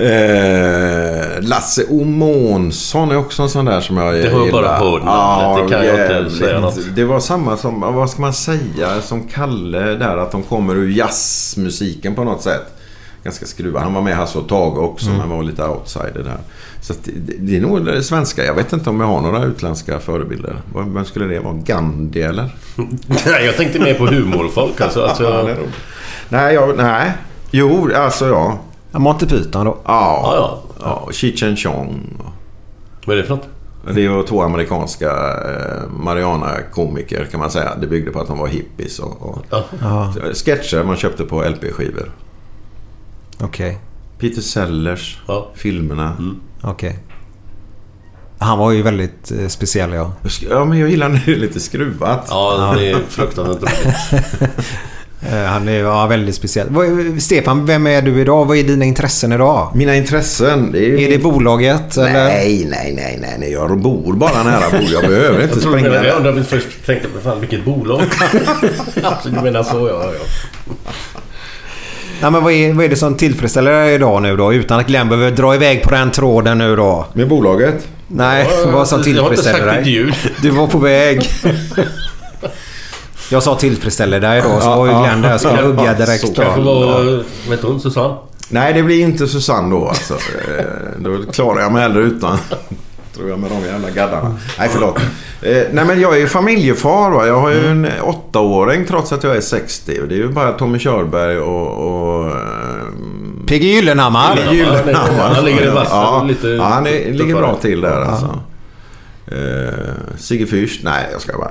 Eh, Lasse Omånsson är också en sån där som jag Det har jag bara gillar. hört namnet. Det kan jag inte jävligt. säga något. Det var samma som, vad ska man säga, som Kalle där. Att de kommer ur jazzmusiken på något sätt. Ganska skruvad. Han var med Hasse och Tage också, Mm. men var lite outsider där. Så att det, det är nog det svenska. Jag vet inte om jag har några utländska förebilder. Vem skulle det vara? Gandhi eller? <laughs> Nej, jag tänkte mer på humorfolk. Alltså, alltså, Ja, det. Nej, jag, nej. Jo, alltså ja. Ja, Monty Python då. Ja, Ja, ja. ja. Cheech and Chong. vad är det för något? Det är ju två amerikanska eh, Mariana-komiker kan man säga. Det byggde på att de var hippies och, och Ja. sketcher man köpte på LP-skivor. Okej. Peter Sellers, Ja. filmerna. Okej. Han var ju väldigt eh, speciell ja. Ja, men jag gillar när det är lite skruvat. Ja, det är fruktansvärt roligt. <laughs> Eh, Han är ja, väldigt speciell. Stefan, vem är du idag? Vad är dina intressen idag? Mina intressen, det är ju... Är det bolaget? Eller? Nej, nej, nej, nej, nej. Jag bor bara nära bord. Jag behöver inte Jag springa. men jag undrade först tänkte på fan vilket bolag. <laughs> alltså, du menar så ja, ja. Ja, men vad, är, vad är det som tillfredsställer dig idag nu då? Utan att Glenn behöver dra iväg på den tråden nu då. Med bolaget? Nej, Ja, vad som jag har inte tillfredsställer sagt ett dig? ljud. Du var på väg. <laughs> Jag sa tillfredsställer dig då, så var ju Glenn där. Skulle ja, hugga direkt så. Kanske var, vet hon, Susanne? Nej, det blir inte Susanne då alltså. Eh, Då klarar jag mig hellre utan. Tror jag med de jävla gaddarna. Nej, förlåt. Eh, nej, men jag är ju familjefar. Va? Jag har ju en åttaåring trots att jag är 60. Och Det är ju bara Tommy Körberg och... och eh, PG Gyllenhammar. Gyllenhammar. Han ligger i vassen Ja, lite ja, han är, ligger bra till där alltså. Eh, Sigge Fürst. Nej, jag ska bara.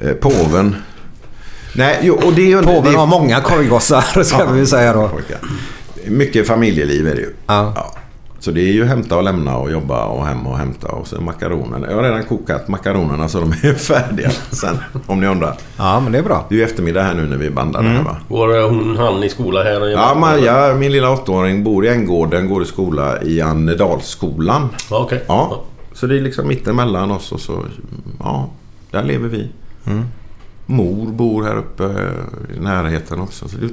Eh, påven. Nej, jo, och det är ju... Påven har många korvgossar, <laughs> ska vi säga då. Mycket familjeliv är det ju. Ja. Så det är ju hämta och lämna och jobba och hem och hämta och så makaroner. Jag har redan kokat makaronerna så de är <laughs> färdiga sen. Om ni undrar. Ja, men det är bra. Det är ju eftermiddag här nu när vi bandar det här va. Var hon, han i skola här? Ja, Maja, min lilla åttaåring, bor i Änggården, går i skola i Annedalsskolan. Ja, okej. Ja, så det är liksom mittemellan oss och så... Ja, där lever vi. Mm. Mor bor här uppe i närheten också. Så det är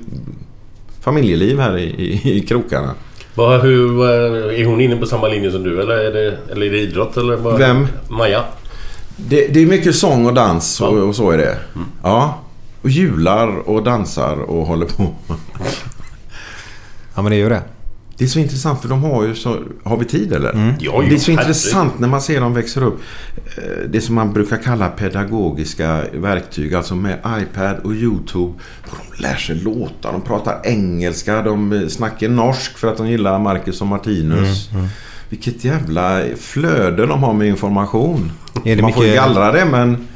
familjeliv här i, i, i krokarna. Vad, hur, vad- är hon inne på samma linje som du eller är det, eller är det idrott? Eller vad? Vem? Maja? Det, det är mycket sång och dans och, Ja. och så är det. Ja. Och jular och dansar och håller på. Ja, men det är ju det. Det är så intressant för de har ju så... Har vi tid eller? Ja, jo, det är så intressant när man ser dem växer upp. Eh, Det som man brukar kalla pedagogiska verktyg. Alltså med iPad och YouTube. De lär sig låta. De pratar engelska. De snackar norsk för att de gillar Marcus och Martinus. Mm, mm. Vilket jävla flöde de har med information. Man får ju mycket- gallra det men...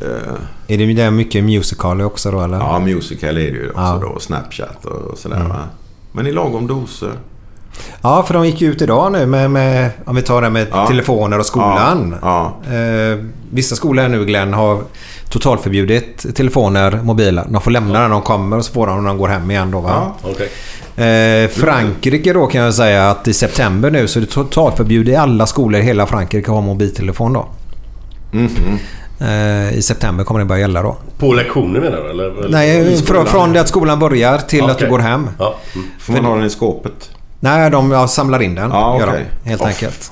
Eh, Är det där mycket musical också då eller? ja, musical är det ju också Ja. då. Snapchat och sådär Mm. va. Men i lagom doser. Ja, för de gick ju ut idag nu med, med om vi tar det med Ja. telefoner och skolan. Ja, Eh, vissa skolor nu Glenn har totalförbjudit telefoner, mobiler. De får lämna när de kommer och så får de när de går hem igen då va? Ja. Okej. Eh, Frankrike då kan jag säga att i september nu så är det totalförbjudet i alla skolor i hela Frankrike att ha mobiltelefon då. Mhm. Eh, I september kommer det börja gälla då. På lektioner menar du? Eller, eller Nej, från, från det att skolan börjar till att du går hem. Ja. Mm. Får man ha den i skåpet? Nej, de ja, samlar in den. Ja, gör okej. de, helt Åh, enkelt.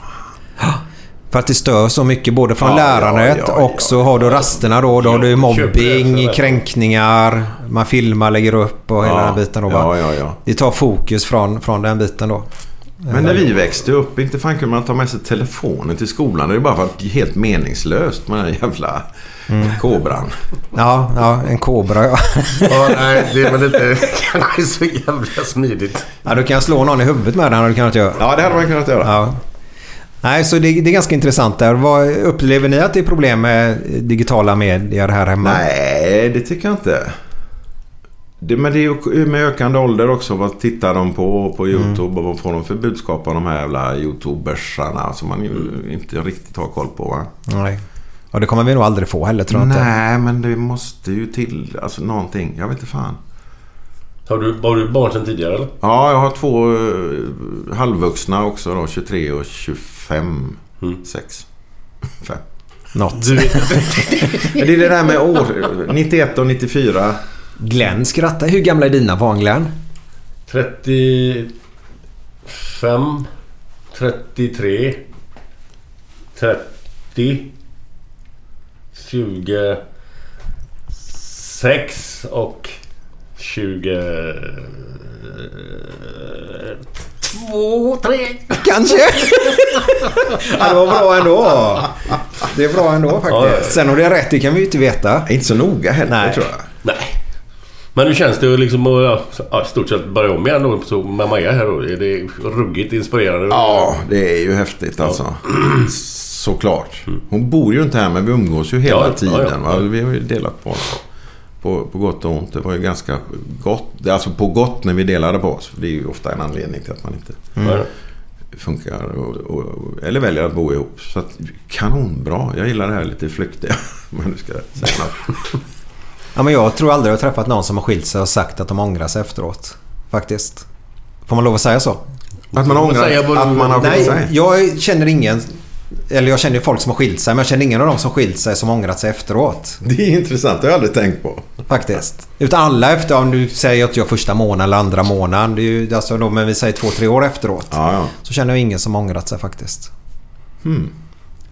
<gasps> För att det stör så mycket både från Ja, lärandet ja, och så har du rasterna då. Då har du mobbing, kränkningar, man filmar, lägger upp och hela den biten då. Va? ja. Det tar fokus från, från den biten då. Men när vi växte upp, inte fan kunde man ta med sig telefonen till skolan. Det är bara för att det är helt meningslöst med den jävla Mm. kobran. Ja, ja en kobra ja. <laughs> Ja, nej, det är väl inte <laughs> kanske så jävla smidigt. ja. Du kan slå någon i huvudet med den har du kunnat göra. Ja, det hade man kunnat göra. Ja. Nej, så det, det är ganska intressant där. Vad, upplever ni att det är problem med digitala medier här hemma? Nej, det tycker jag inte. Det, men det är ju med ökande ålder också. Vad tittar de på på Mm. YouTube och vad får de för budskap av de här jävla YouTubersarna som man ju inte riktigt har koll på va? Nej. Och det kommer vi nog aldrig få heller tror jag inte. Nej, men det måste ju till alltså någonting. Jag vet inte fan. Har du, har du barn sedan tidigare eller? Ja, jag har två eh, halvvuxna också då. 23 och 25. Mm. 6. 5. Något. Du <laughs> Det är det där med år. 91 och 94. Glenn skrattar. Hur gamla är dina barn Glenn? 35, 33, 30, 26 och 20... Två, tre. Kanske. ja, det var bra ändå. Det är bra ändå faktiskt. Ja, ja, ja. Sen om det är rätt, det kan vi ju inte veta. Inte så noga heller Nej. tror jag. Nej. Men nu känns det ju liksom att ja, stort sett börja om igen då så med Maja här då. Är det ruggigt inspirerande? Ja, det är ju häftigt alltså. <clears throat> Såklart. Hon bor ju inte här men vi umgås ju hela Ja, ja, tiden. ja. Va? Vi har ju delat på oss. På, på gott och ont. Det var ju ganska gott. Alltså på gott när vi delade på oss. För det är ju ofta en anledning till att man inte Mm. funkar. Och, och, eller väljer att bo ihop. Så att, kanonbra. Jag gillar det här lite flyktiga. <laughs> Men du ska säga något. <laughs> Ja, men jag tror aldrig jag har träffat någon som har skilt sig och sagt att de ångrar sig efteråt. Faktiskt. Får man lov att säga så? Att man ångrar att man har skilt Nej, sig. jag känner ingen... Eller jag känner ju folk som har skilt sig, men jag känner ingen av dem som skilt sig som ångrat sig efteråt. Det är intressant. Det har jag aldrig tänkt på. Faktiskt. Utan alla efter, om du säger att jag första månaden eller andra månaden. Det är ju alltså då, men vi säger två, tre år efteråt. Ja, ja. Så känner jag ingen som ångrat sig faktiskt. Hmm.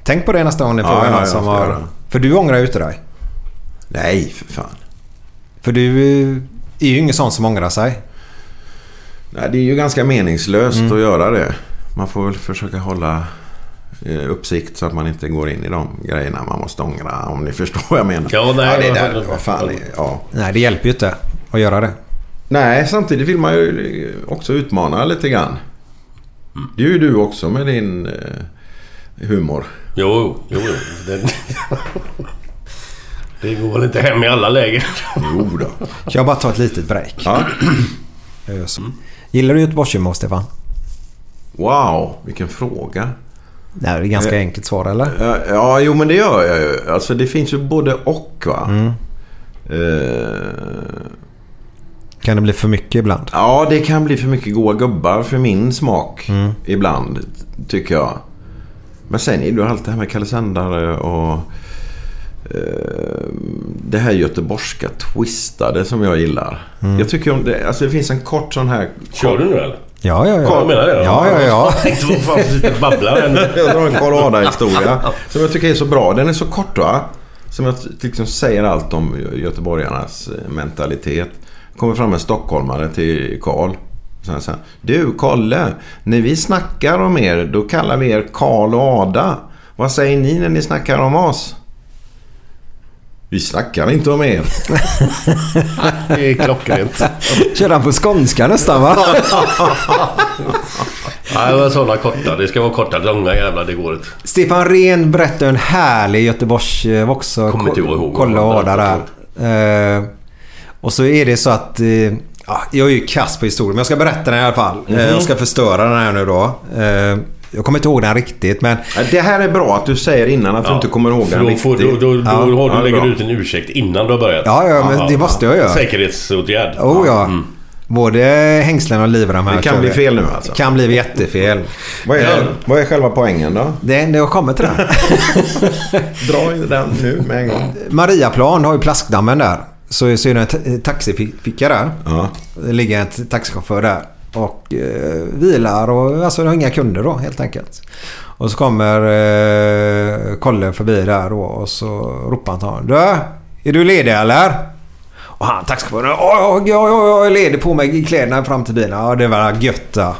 Tänk på det nästa gång ni frågar någon som har... För du ångrar ju inte dig. Nej, för fan. För du eh, är ju ingen sån som ångrar sig. Nej, det är ju ganska meningslöst Mm. att göra det. Man får väl försöka hålla uppsikt så att man inte går in i de grejerna man måste ångra. Om ni <laughs> förstår vad jag menar. Ja, nej, det vad- där, vad- fan ja. Nej, det hjälper ju inte att göra det. Nej, samtidigt vill man ju eh, också utmana lite grann. Det är ju du också med din eh, humor. Jo, jo, jo. Det, det går väl inte hem i alla lägen. Jo då. Kan jag bara ta ett litet break? Ja. Jag gör så. Gillar du Göteborgshumor, Stefan? Wow, vilken fråga. Nej, det är ganska Eh, enkelt svar, eller? Ja, Ja, jo men det gör jag ju. Alltså det finns ju både och va. Mm. Eh, Kan det bli för mycket ibland? Ja, det kan bli för mycket goa gubbar för min smak. Mm. Ibland, tycker jag. Men sen är det ju allt det här med Kalle Sändare och eh, det här göteborgska twistade som jag gillar. Mm. Jag tycker om det. Alltså det finns en kort sån här... Kör du nu eller? Ja, ja, ja. Jag menar det. Ja, ja, ja. <laughs> Jag tänkte vad fan sitter och babblar än. <laughs> jag drar en Karl Ada-historia. Som jag tycker är så bra. Den är så kort va? Som jag liksom säger allt om göteborgarnas eh, mentalitet. Kommer fram en stockholmare till Karl. Så här, Du Kalle, när vi snackar om er då kallar vi er Karl och Ada. Vad säger ni när ni snackar om oss? Vi snackar inte om er. <laughs> Det är klockrent. Kör han på skånska nästan, va? Ja, det var sådana korta. Det ska vara korta. Långa jävlar, det går inte. Stefan Rehn berättade en härlig Göteborgs eh, också. Kommer inte jag ihåg Kolla och Ada där. berättade. Eh, och så är det så att... Ja, jag är ju kass på historia, men jag ska berätta den i alla fall. Eh, Mhm. jag ska förstöra den här nu då. Jag kommer inte ihåg den riktigt, men... Ja, Det här är bra att du säger innan att du inte kommer ihåg den då, riktigt. då, då, då Ja. har Ja, du lägger bra. ut en ursäkt innan du har börjat. Ja, ja, men det måste jag göra. Säkerhetsåtgärd. Oh ja. Både hängslen och livrem här. Det kan bli fel nu alltså. kan bli jättefel. Vad är, vad är själva poängen då? Det, det har kommit till den. <laughs> Dra in den nu med en gång. Mariaplan har ju plaskdammen där. Så, så är det en ta- taxificka där. Ja. Det ligger en taxichaufför där. Och eh, vilar och alltså har inga kunder då helt enkelt. Och så kommer eh, Kolle förbi där då och så ropar han till honom. Du, är du ledig eller? Och han taxichauffören. Ja, ja, ja, ja, jag är ledig på mig kläderna fram till bilen. Ja, det var gött då. <laughs>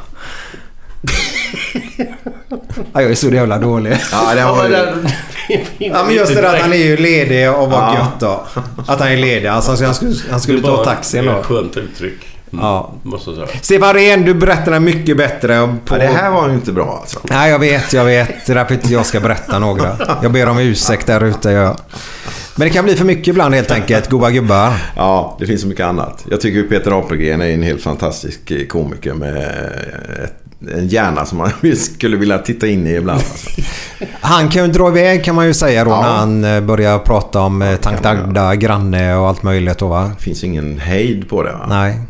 ja, jag är så jävla dålig. Ja, det var ju... Ja, men just det där att han är ju ledig och var Ja. gött då. Att han är ledig. Alltså, han skulle, han skulle ta taxin ett då. skönt uttryck. Mm, Ja. Måste jag säga. Stefan Rehn, du berättar mycket bättre. På... Ja, det här var ju inte bra alltså. Nej, jag vet, jag vet. Det är därför inte jag ska berätta några. Jag ber om ursäkt där ute. Jag... Men det kan bli för mycket ibland helt enkelt, goa gubbar. Ja, det finns så mycket annat. Jag tycker Peter Apelgren är en helt fantastisk eh, komiker med ett, en hjärna som man <laughs> skulle vilja titta in i ibland. Alltså. Han kan ju dra iväg kan man ju säga då Ja. när han eh, börjar prata om eh, Tank Dagda, granne och allt möjligt då va? Det finns ingen hejd på det. Va? Nej.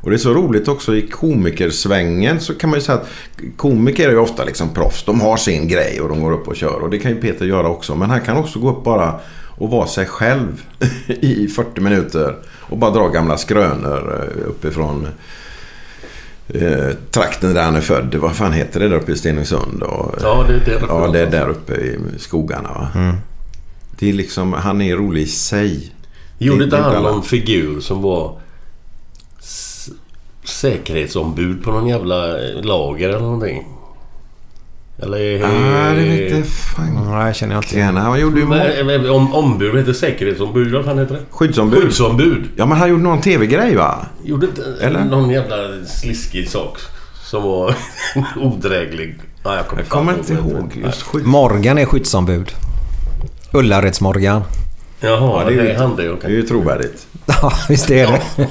Och det är så roligt också i komikersvängen så kan man ju säga att komiker är ju ofta liksom proffs. De har sin grej och de går upp och kör. Och det kan ju Peter göra också. Men han kan också gå upp bara och vara sig själv <laughs> i 40 minuter. Och bara dra gamla skrönor eh, uppifrån eh, trakten där han är född. Vad fan heter det där uppe i Stenungsund? Och, Ja, det är det. Ja, det är där uppe i skogarna. Va? Mm. Det är liksom, han är rolig i sig. Gjorde Det- inte han någon figur som var säkerhetsombud på någon jävla lager eller någonting? Eller... Ah, det vet jag fan. Nej, jag känner jag inte Gärna. Han gjorde ju Nej, om, ombud heter säkerhetsombud. Vad fan heter det? skyddsombud. Skyddsombud. Ja, men han gjorde någon tv-grej va? Gjorde inte Eller? någon jävla sliskig sak som var <laughs> odräglig. Ja, jag kommer, Jag kommer inte ihåg just skydd... Morgan är skyddsombud. Ullareds-Morgan. Jaha, Ja, det är det ju- är han det. Det är ju trovärdigt. <laughs> Ja, visst är det. <laughs>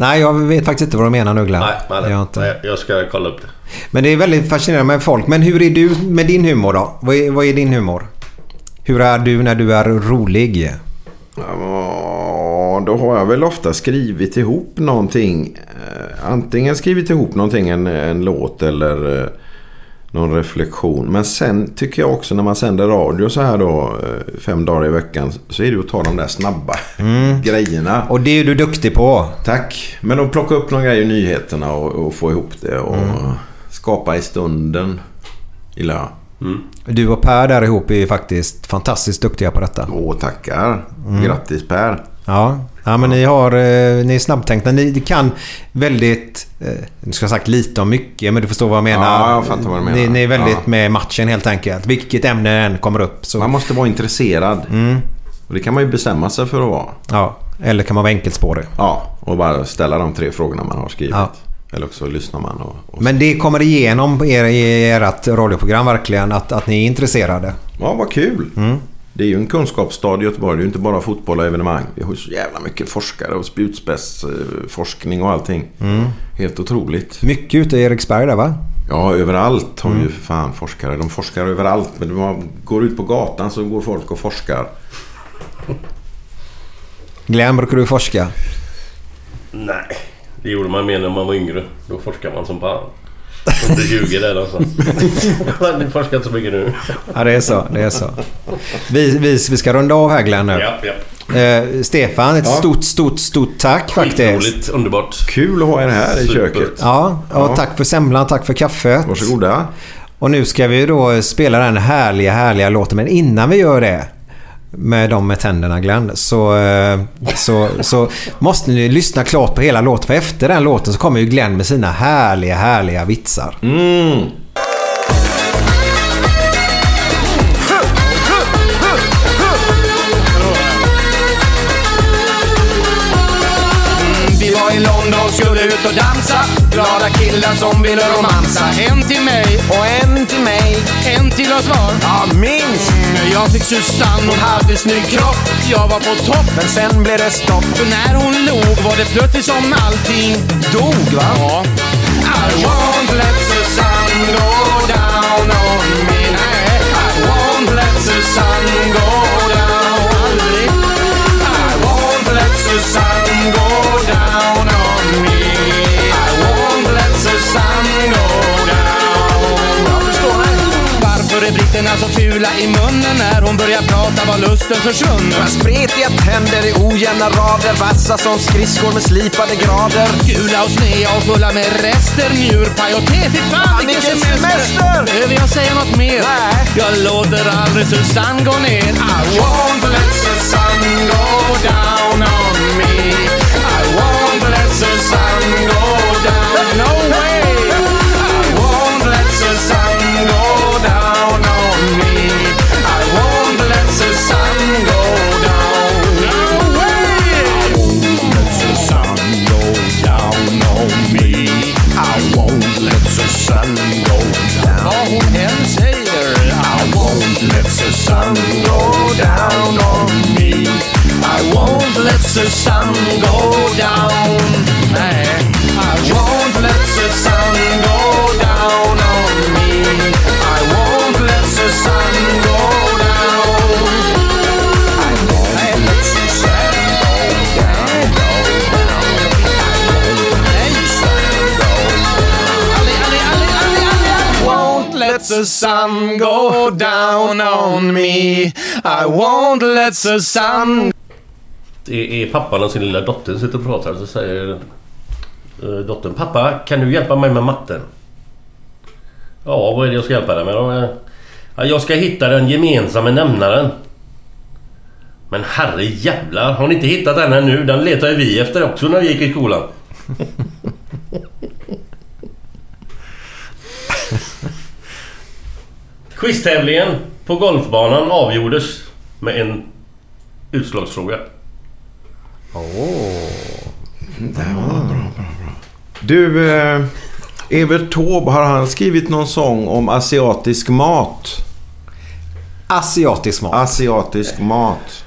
Nej, jag vet faktiskt inte vad du menar nu Glenn. Nej, gör jag inte. nej, jag ska kolla upp det. Men det är väldigt fascinerande med folk. Men hur är du med din humor då? Vad är, vad är din humor? Hur är du när du är rolig? Ja, då har jag väl ofta skrivit ihop någonting. Eh, Antingen skrivit ihop någonting, en, en låt eller eh, någon reflektion. Men sen tycker jag också när man sänder radio så här då eh, fem dagar i veckan så är det att ta de där snabba <laughs> grejerna. Och det är du duktig på. Tack. Men att plocka upp någon grej i nyheterna och, och få ihop det och skapa i stunden. Gillar jag. Du och Per där ihop är faktiskt fantastiskt duktiga på detta. Åh, tackar. Grattis Per. Ja, ja men ni har... Eh, ni är snabbtänkta. Ni kan väldigt... Eh, nu ska jag sagt lite om mycket, men du förstår vad jag menar. Ja, jag fattar vad du menar. Ni, ni är väldigt Ja. med matchen helt enkelt. Vilket ämne än kommer upp. Så, Man måste vara intresserad. Och det kan man ju bestämma sig för att vara. ja, eller kan man vara enkelspårig. Ja, och bara ställa de tre frågorna man har skrivit. Ja. Eller också lyssnar man och... och... Men det kommer igenom er, i ert radioprogram verkligen, att, att ni är intresserade. Ja, vad kul. Det är ju en kunskapsstad i Göteborg. Det är ju inte bara fotboll och evenemang. Vi har ju så jävla mycket forskare och spjutspetsforskning och allting. Helt otroligt. Mycket ute i Eriksberg där va? Ja, överallt har ju fan forskare. De forskar överallt. Men man går ut på gatan så går folk och forskar. Glenn, brukar du forska? Nej, det gjorde man mer när man var yngre. Då forskade man som fan. Under 20 där någonstans. <laughs> Ni forskar inte så mycket nu. Ja, det är så. Det är så. Vi, vi, vi ska runda av här Glenn nu. Ja, ja. Eh, Stefan, ett Ja. stort, stort, stort tack faktiskt. Skitroligt, underbart. Kul att ha er här i Super. köket. Ja, och Ja. tack för semlan, tack för kaffet. Varsågoda. Och nu ska vi då spela den härliga, härliga låten. Men innan vi gör det med de med tänderna Glenn så, eh, så, så måste ni lyssna klart på hela låten. För efter den låten så kommer ju Glenn med sina härliga, härliga vitsar. Mm. Vi var i London, skulle ut och dansa glada killar som vill romansa. En till mig Och en till mig. en till oss var. Ja, minst. Mm, Jag fick Susanne, hon hade snygg kropp. Jag var på topp. Men sen blev det stopp. För när hon log var det plötsligt som allting Dog va? Ja. I won't let Susanne go down on me. Nej, I won't let Susanne go down. Aldrig. I won't let Susanne go down är britterna så fula i munnen när hon börjar prata var lusten försvunnen? Spretiga tänder i ojämna rader. Vassa som skridskor med slipade grader. Gula och snea och fulla med rester, njurpaj och te. Fy fan vilken semester! Behöver jag säga något mer? Nej. Jag låter aldrig Susanne gå ner. I won't let Susanne go down on me. I won't let Susanne go down. No way! Won't let Susanne go down. Nej. I won't let Susanne go down on me. I won't let Susanne go down. I won't let Susanne go down, go down. I won't let Susanne go down. Ali, Ali, Ali, Ali, Ali, I won't let Susanne go down on me. I won't let Susanne Det är pappan och sin lilla dotter som sitter och pratar. Så säger eh, dottern Pappa, kan du hjälpa mig med matten? Ja, vad är det jag ska hjälpa dig med då? Eh, ja, jag ska hitta den gemensamma nämnaren. Men herre jävlar, har ni inte hittat den ännu? Den letar ju vi efter också när vi gick i skolan. <laughs> Quiztävlingen på golfbanan avgjordes med en utslagsfråga. Du, eh, Evert Taube, har han skrivit någon sång om asiatisk mat? Asiatisk mat. Asiatisk mat.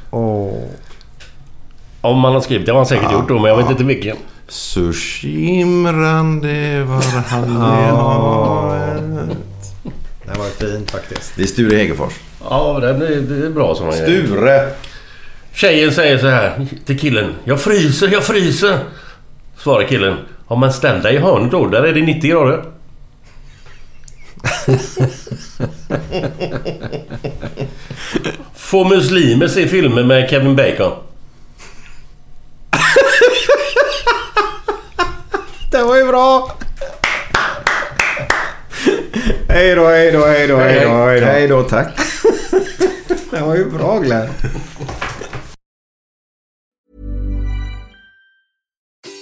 Om man har skrivit det har han säkert gjort då, men jag vet inte vilken. Sushimrande var havet. Den var fin faktiskt. Det är Sture Hegerfors. Ja, det är, det är bra sådana grejer. Tjejen säger så här till killen. Jag fryser, jag fryser. Svarar killen. Ja men ställ dig i hörnet då, där är det 90 grader. <laughs> Får muslimer se filmer med Kevin Bacon? Det var ju bra! Hej då, hej då, hej då, hej då, hej då. Hej då, tack. Det var ju bra Glenn.